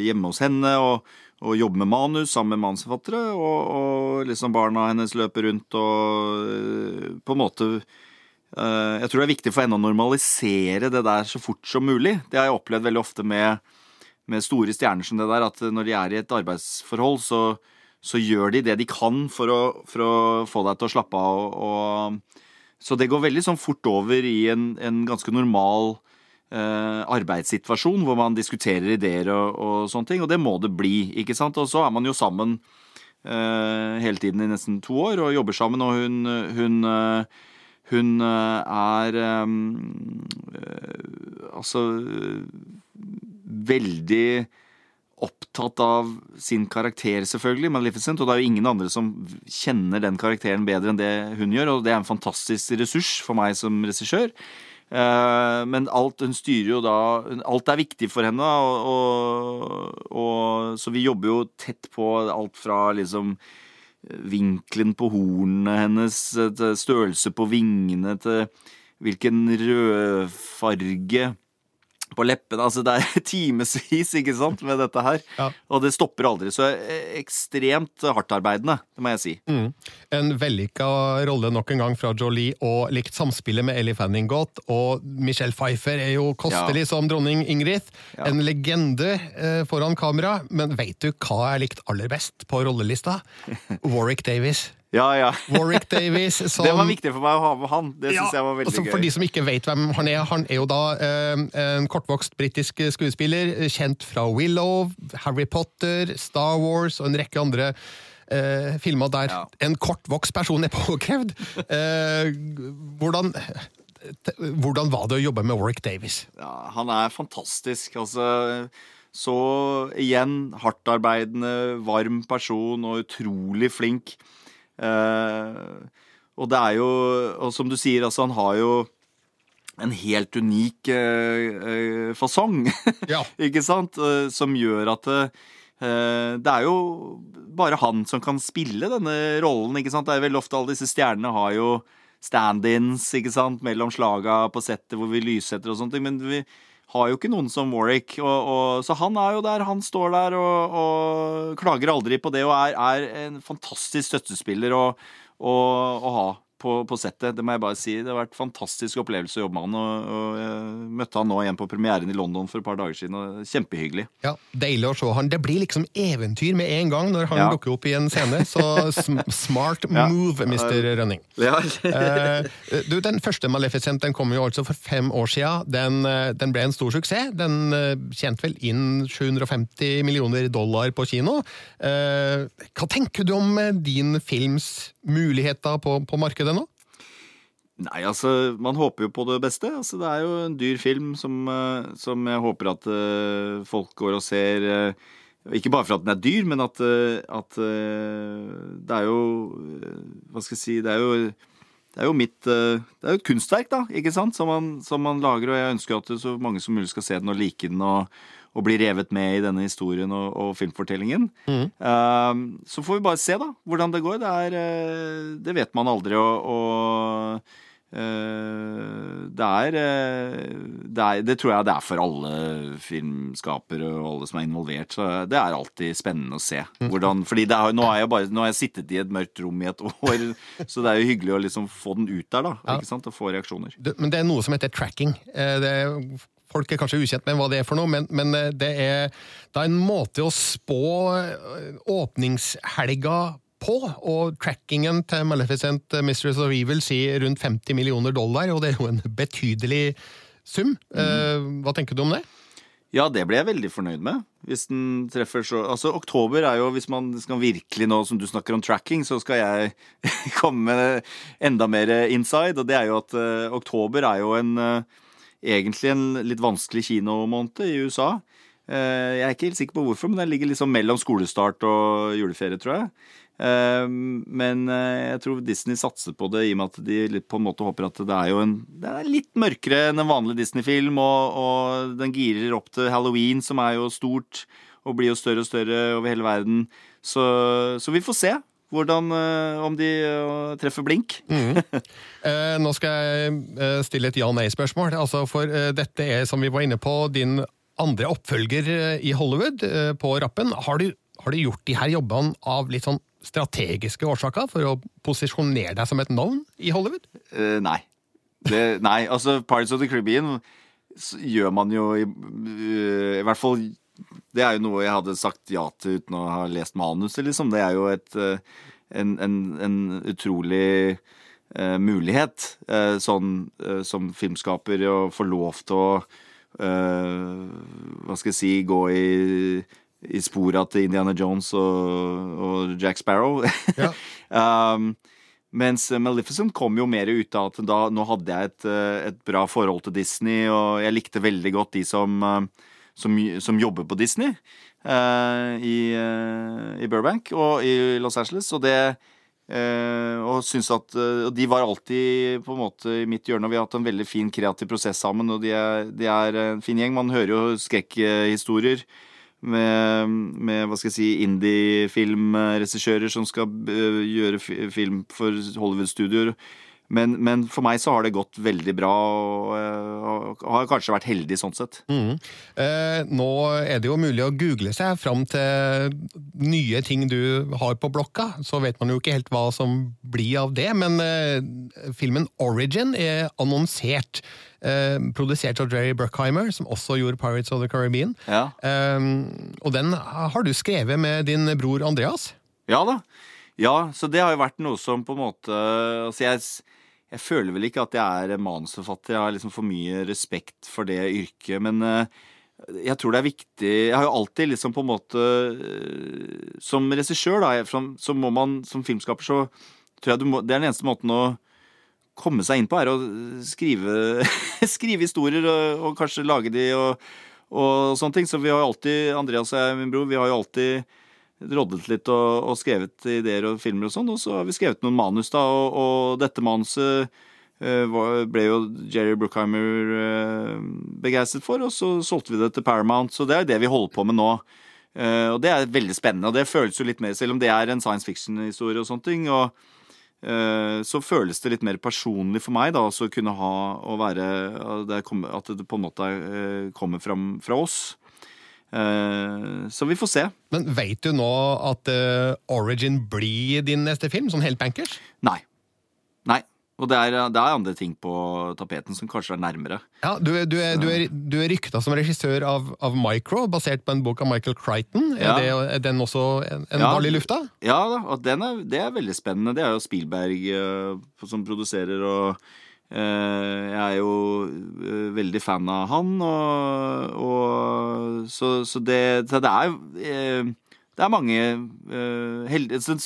hjemme hos henne og, og jobbe med manus sammen med manusforfattere, og, og, liksom barna hennes løper rundt og på en måte Jeg tror det er viktig for henne å normalisere det der så fort som mulig. Det har jeg opplevd veldig ofte med, med store stjerner som det der, at når de er i et arbeidsforhold, så så gjør de det de kan for å, for å få deg til å slappe av. Og, og, så det går veldig sånn fort over i en, en ganske normal eh, arbeidssituasjon hvor man diskuterer ideer og, og, sånne ting, og det må det bli. ikke sant? Og så er man jo sammen eh, hele tiden i nesten to år og jobber sammen, og hun, hun eh, hun eh, er um, altså veldig opptatt av sin karakter, selvfølgelig, Maleficent. Og det er jo ingen andre som kjenner den karakteren bedre enn det hun gjør, og det er en fantastisk ressurs for meg som regissør. Eh, men alt hun styrer jo da Alt er viktig for henne, og, og, og, så vi jobber jo tett på alt fra liksom vinkelen på hornene hennes, til størrelse på vingene, til hvilken rødfarge på leppene. Altså, det er [laughs] timevis ikke sant, med dette her. Ja. Og det stopper aldri. Så ekstremt hardtarbeidende, det må jeg si. Mm. En vellykka rolle nok en gang fra Jolie, og likt samspillet med Ellie Fanning godt. Og Michelle Pfeiffer er jo kostelig ja. som dronning Ingrid. Ja. En legende eh, foran kamera. Men veit du hva jeg likte aller best på rollelista? [laughs] Warwick Davis. Ja, ja. Warwick [laughs] Davies. Som, det var viktig for meg å ha med han. Det ja, synes jeg var veldig gøy. For de som ikke vet hvem han er, han er jo da eh, en kortvokst britisk skuespiller, kjent fra Willow, Harry Potter, Star Wars og en rekke andre eh, filmer der ja. en kortvokst person er [laughs] påkrevd. Eh, hvordan hvordan var det å jobbe med Warwick Davies? Ja, han er fantastisk. Altså, så igjen hardtarbeidende, varm person og utrolig flink. Uh, og det er jo Og som du sier, altså, han har jo en helt unik uh, fasong, ja. [laughs] ikke sant? Som gjør at det er jo bare han som kan spille denne rollen. ikke sant? Det er veldig ofte Alle disse stjernene har jo stand-ins ikke sant? mellom slaga på settet hvor vi lyssetter og sånne ting. Men vi, har jo ikke noen som Warwick. Og, og, så han er jo der, han står der og, og klager aldri på det og er, er en fantastisk støttespiller å, ha. På, på settet. Det må jeg bare si. Det har vært en fantastisk opplevelse å jobbe med han. Og, og jeg møtte han nå igjen på premieren i London for et par dager siden. og Kjempehyggelig. Ja, Deilig å se han. Det blir liksom eventyr med en gang når han Ja. dukker opp i en scene. Så smart [laughs] smart Ja. move, Mr. Rønning. Ja. Eh, du, Den første Maleficent den kom jo altså for fem år siden. Den, eh, den ble en stor suksess. Den eh, tjente vel inn 750 millioner dollar på kino. Eh, hva tenker du om din films muligheter på, på markedet? Nei, altså, man håper jo på det beste. Altså, det er jo en dyr film som, eh, som jeg håper at uh, folk går og ser. Uh, ikke bare for at den er dyr, men at, uh, at det er jo Hva skal jeg si Det er jo, det er jo mitt Det er jo et kunstverk, da, ikke sant? Som man, som man lager, og jeg ønsker at så mange som mulig skal se den og like den. og og bli revet med i denne historien og, og filmfortellingen. Eh, så får vi bare se, da, hvordan det går. Det, er, det vet man aldri. Og, og det, er, eh, det er Det tror jeg det er for alle filmskapere og alle som er involvert. Så det er alltid spennende å se. Hvordan, fordi det er, nå, har jeg bare, nå har jeg sittet i et mørkt rom i et [laughs] år, så det er jo hyggelig å liksom få den ut der, da. Ja. Ikke sant? Og få reaksjoner. Men det er noe som heter tracking. Eh, Det er, folk er kanskje ukjent med hva det er for noe, men, men eh, det, er, det er en måte å spå eh, åpningshelga på, og trackingen til Maleficent eh, Mistress of Evil sier rundt 50 millioner dollar, og det er jo en betydelig sum. Eh, Hva tenker du om det? Ja, det ble jeg veldig fornøyd med. Hvis den treffer så Altså, oktober er jo Hvis man skal virkelig nå, som du snakker om tracking, så skal jeg [laughs] komme med enda mer inside, og det er jo at uh, oktober er jo en uh, Egentlig en litt vanskelig kinomåned i USA. Uh, jeg er ikke helt sikker på hvorfor, men den ligger liksom mellom skolestart og juleferie, tror jeg. Eh, men eh, jeg tror Disney satser på det i og med at de på en måte håper at det er jo en Det er litt mørkere enn en vanlig Disney-film, og, og den girer opp til Halloween, som er jo stort og blir jo større og større over hele verden. Så, så vi får se hvordan, eh, om de eh, treffer blink. [laughs] Eh, nå skal jeg stille et ja-nei-spørsmål. Altså, for dette er, som vi var inne på, din andre oppfølger i Hollywood på rappen. Har du, har du gjort de her jobbene av litt sånn strategiske årsaker for å posisjonere deg som et navn i Hollywood? Uh, nei. Det, nei, altså Pirates of the Caribbean gjør man jo i, uh, I hvert fall Det er jo noe jeg hadde sagt ja til uten å ha lest manuset, liksom. Det er jo et, uh, en, en, en utrolig mulighet sånn som filmskaper å få lov til å Hva skal jeg si Gå i i spora til Indiana Jones og, og Jack Sparrow. Ja. [laughs] um, mens Maleficent kom jo mer ut av at da, nå hadde jeg et, eh, et bra forhold til Disney, og jeg likte veldig godt de som, eh, som, som jobber på Disney uh, i, uh, i Burbank og i Los Angeles. Og det uh, og synes at og De var alltid på en måte i mitt hjørne, og vi har hatt en veldig fin kreativ prosess sammen. Og de er, de er en fin gjeng. Man hører jo skrekkhistorier med, med hva skal jeg si, indie-filmregissører som skal eh, gjøre fi- film for Hollywood-studioer. Men, men for meg så har det gått veldig bra, og og har kanskje vært heldig sånn sett. Eh, nå er det jo mulig å google seg fram til nye ting du har på blokka. Så vet man jo ikke helt hva som blir av det, men eh, filmen Origin er annonsert. Eh, produsert av Jerry Bruckheimer, som også gjorde Pirates of the Caribbean. Ja. Eh, og den har du skrevet med din bror Andreas. Ja da. Ja, så det har jo vært noe som på en måte Altså, jeg, jeg føler vel ikke at jeg er manusforfatter. Jeg har liksom for mye respekt for det yrket. Men eh, jeg tror det er viktig Jeg har jo alltid liksom på en måte eh, Som regissør, da, så må man som filmskaper, så tror jeg må Det er den eneste måten å komme seg inn på, er å skrive, [laughs] skrive historier og, og kanskje lage de og, og sånne ting. Så vi har jo alltid, Andreas og jeg, min bror, vi har jo alltid roddet litt og, og skrevet ideer og filmer og sånn, og så har vi skrevet noen manus, da, og, og dette manuset uh, ble jo Jerry Bruckheimer uh, begeistret for, og så solgte vi det til Paramount, så det er det vi holder på med nå. Uh, og det er veldig spennende, og det føles jo litt mer, selv om det er en science fiction-historie og sånne ting, og så føles det litt mer personlig for meg da, å kunne ha å være det kommer- At det på en måte kommer fram fra oss. Eh, så vi får se. Men veit du nå at eh, Origin blir din neste film, sånn helt bankers? Nei. Nei. Og det er, det er andre ting på tapeten som kanskje er nærmere. Ja, du, er- du, er, du, er, du er rykta som regissør av, av Micro, basert på en bok av Michael Crichton. Ja. Er, det, er den også en, en Ja. ball i lufta? Ja og den er, det er veldig spennende. Det er jo Spielberg eh, som produserer, og jeg er jo eh, veldig fan av han, og, og så, så det, så det er eh, det er mange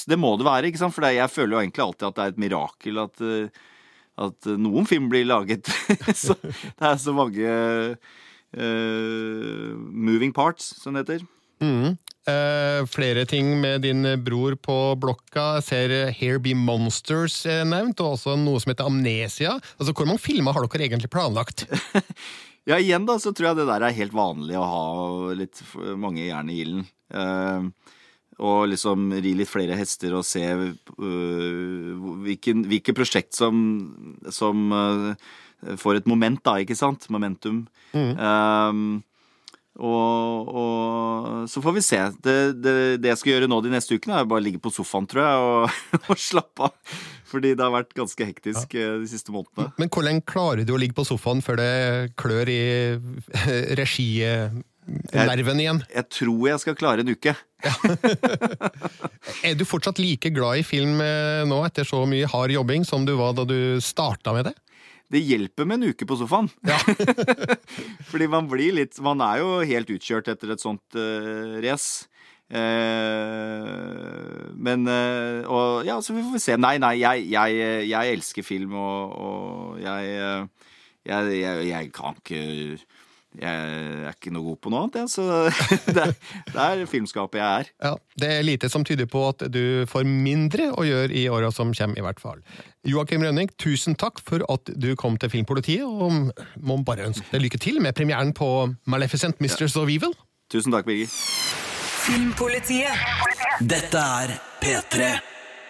Det må det være, ikke sant? For jeg føler jo egentlig alltid at det er et mirakel at, eh, at noen film blir laget. [laughs] så det er så mange uh, moving parts, som det heter. Mhm. Eh, flere ting med din bror på blokka. Ser Here Be Monsters er nevnt, og også noe som heter Amnesia. Altså, Hvor mange filmer har dere egentlig planlagt? [laughs] Ja, igjen da, så tror jeg det der er helt vanlig å ha litt mange jern i ilden. Uh, og liksom ri litt flere hester og se hvilken, hvilke prosjekt som, som får et moment, da, ikke sant? Momentum. Eh, og, og så får vi se. Det, det, det jeg skal gjøre nå de neste ukene, er bare ligge på sofaen, tror jeg, og, [laughs] og slappe av. Fordi det har vært ganske hektisk ja. de siste månedene. Men hvor lenge klarer du å ligge på sofaen før det klør i [laughs] reginerven igjen? Jeg tror jeg skal klare en uke. [laughs] Er du fortsatt like glad i film eh, nå etter så mye hard jobbing som du var da du starta med det? Det hjelper med en uke på sofaen. [laughs] Fordi man blir litt Man er jo helt utkjørt etter et sånt uh, race. Uh, men uh, Og ja, så vi får se. Nei, nei, jeg, jeg, jeg elsker film, og, og jeg, jeg Jeg kan ikke Jeg er ikke noe god på noe annet, jeg. Så [laughs] det, er- det er filmskapet jeg er. Ja, Det er lite som tyder på at du får mindre å gjøre i åra som kommer, i hvert fall. Joakim Rønning, tusen takk for at du kom til Filmpolitiet, og må bare ønske deg lykke til med premieren på Maleficent Mistress of Evil. Tusen takk, Birger. Filmpolitiet. Dette er P3.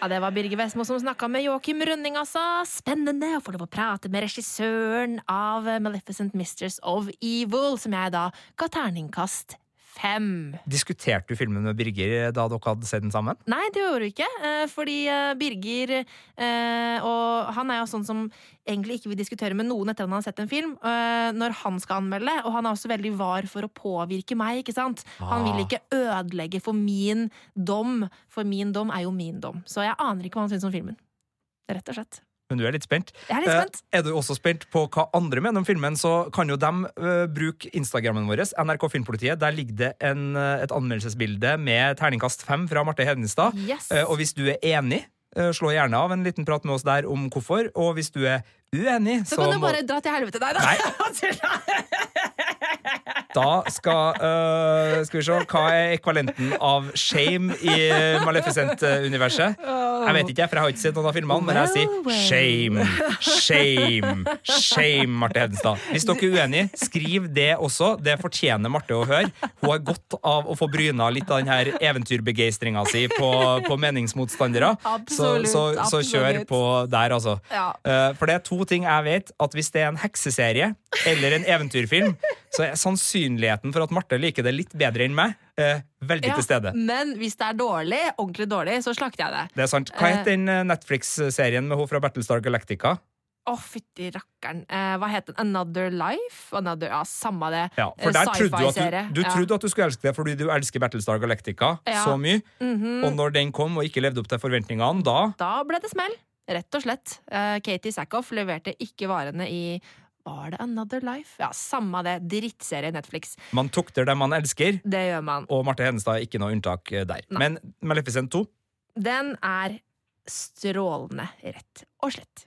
Ja, Det var Birger Vestmo som snakka med Joakim Rønning, altså. Spennende å få lov å prate med regissøren av Maleficent Mistress of Evil, som jeg da ga terningkast fem. Diskuterte du filmen med Birger da dere hadde sett den sammen? Nei, det gjorde vi ikke. eh, Fordi eh, Birger eh, Og han er jo sånn som egentlig ikke vil diskutere med noen etter at han har sett en film, når han skal anmelde. Og han er også veldig var for å påvirke meg, ikke sant. Han vil Ah. ikke ødelegge for min dom, for min dom er jo min dom. Så jeg aner ikke hva han syns om filmen. Rett og slett. Men du er litt spent? Jeg er litt spent. Eh, er du også spent på hva andre mener om filmen, så kan jo dem eh, bruke Instagrammen vår, NRK Filmpolitiet. Der ligger det en, eh, et anmeldelsesbilde med terningkast fem fra Marte Hedenstad. Yes. Eh, og hvis du er enig, slå gjerne av en liten prat med oss der om hvorfor. Og hvis du er uenig, så så, kan du må bare dra til helvete. Nei da. [laughs] Da skal uh, Skal vi se, hva er ekvalenten av shame i Maleficent-universet? Jeg vet ikke, for jeg har ikke sett noen av filmene, men jeg sier shame, shame, shame, Marte Hedenstad. Hvis dere er uenige, skriv det også. Det fortjener Marte å høre. Hun har godt av å få bryna litt av den her eventyrbegeistringa si på, på meningsmotstandere. Så, Absolutt, så, så kjør på der, altså. Ja. Uh, For det er to ting jeg vet. At hvis det er en hekseserie eller en eventyrfilm, så er sannsynligheten for at Marte liker det litt bedre enn meg, eh, veldig Ja, til stede. Men hvis det er dårlig, ordentlig dårlig, så slakter jeg det. Det er sant. Hva het den eh, Netflix-serien med hun fra Battlestar Galactica? Å, fytti rakkeren. Eh, hva het den? Another Life? Another, ja, samme det. Ja, for Eh, der trodde du, at du, du Ja. trodde at du skulle elske det fordi du elsker Battlestar Galactica Ja. så mye. Mhm. Og når den kom og ikke levde opp til forventningene, da Da ble det smell. Rett og slett. Eh, Katie Sackhoff leverte ikke varene i Var det Another Life? Ja, samme det. Drittserie Netflix. Man tukter dem man elsker, Det gjør man. og Marte Hedenstad er ikke noe unntak der. Nei. Men Maleficent 2 Den er strålende, rett og slett.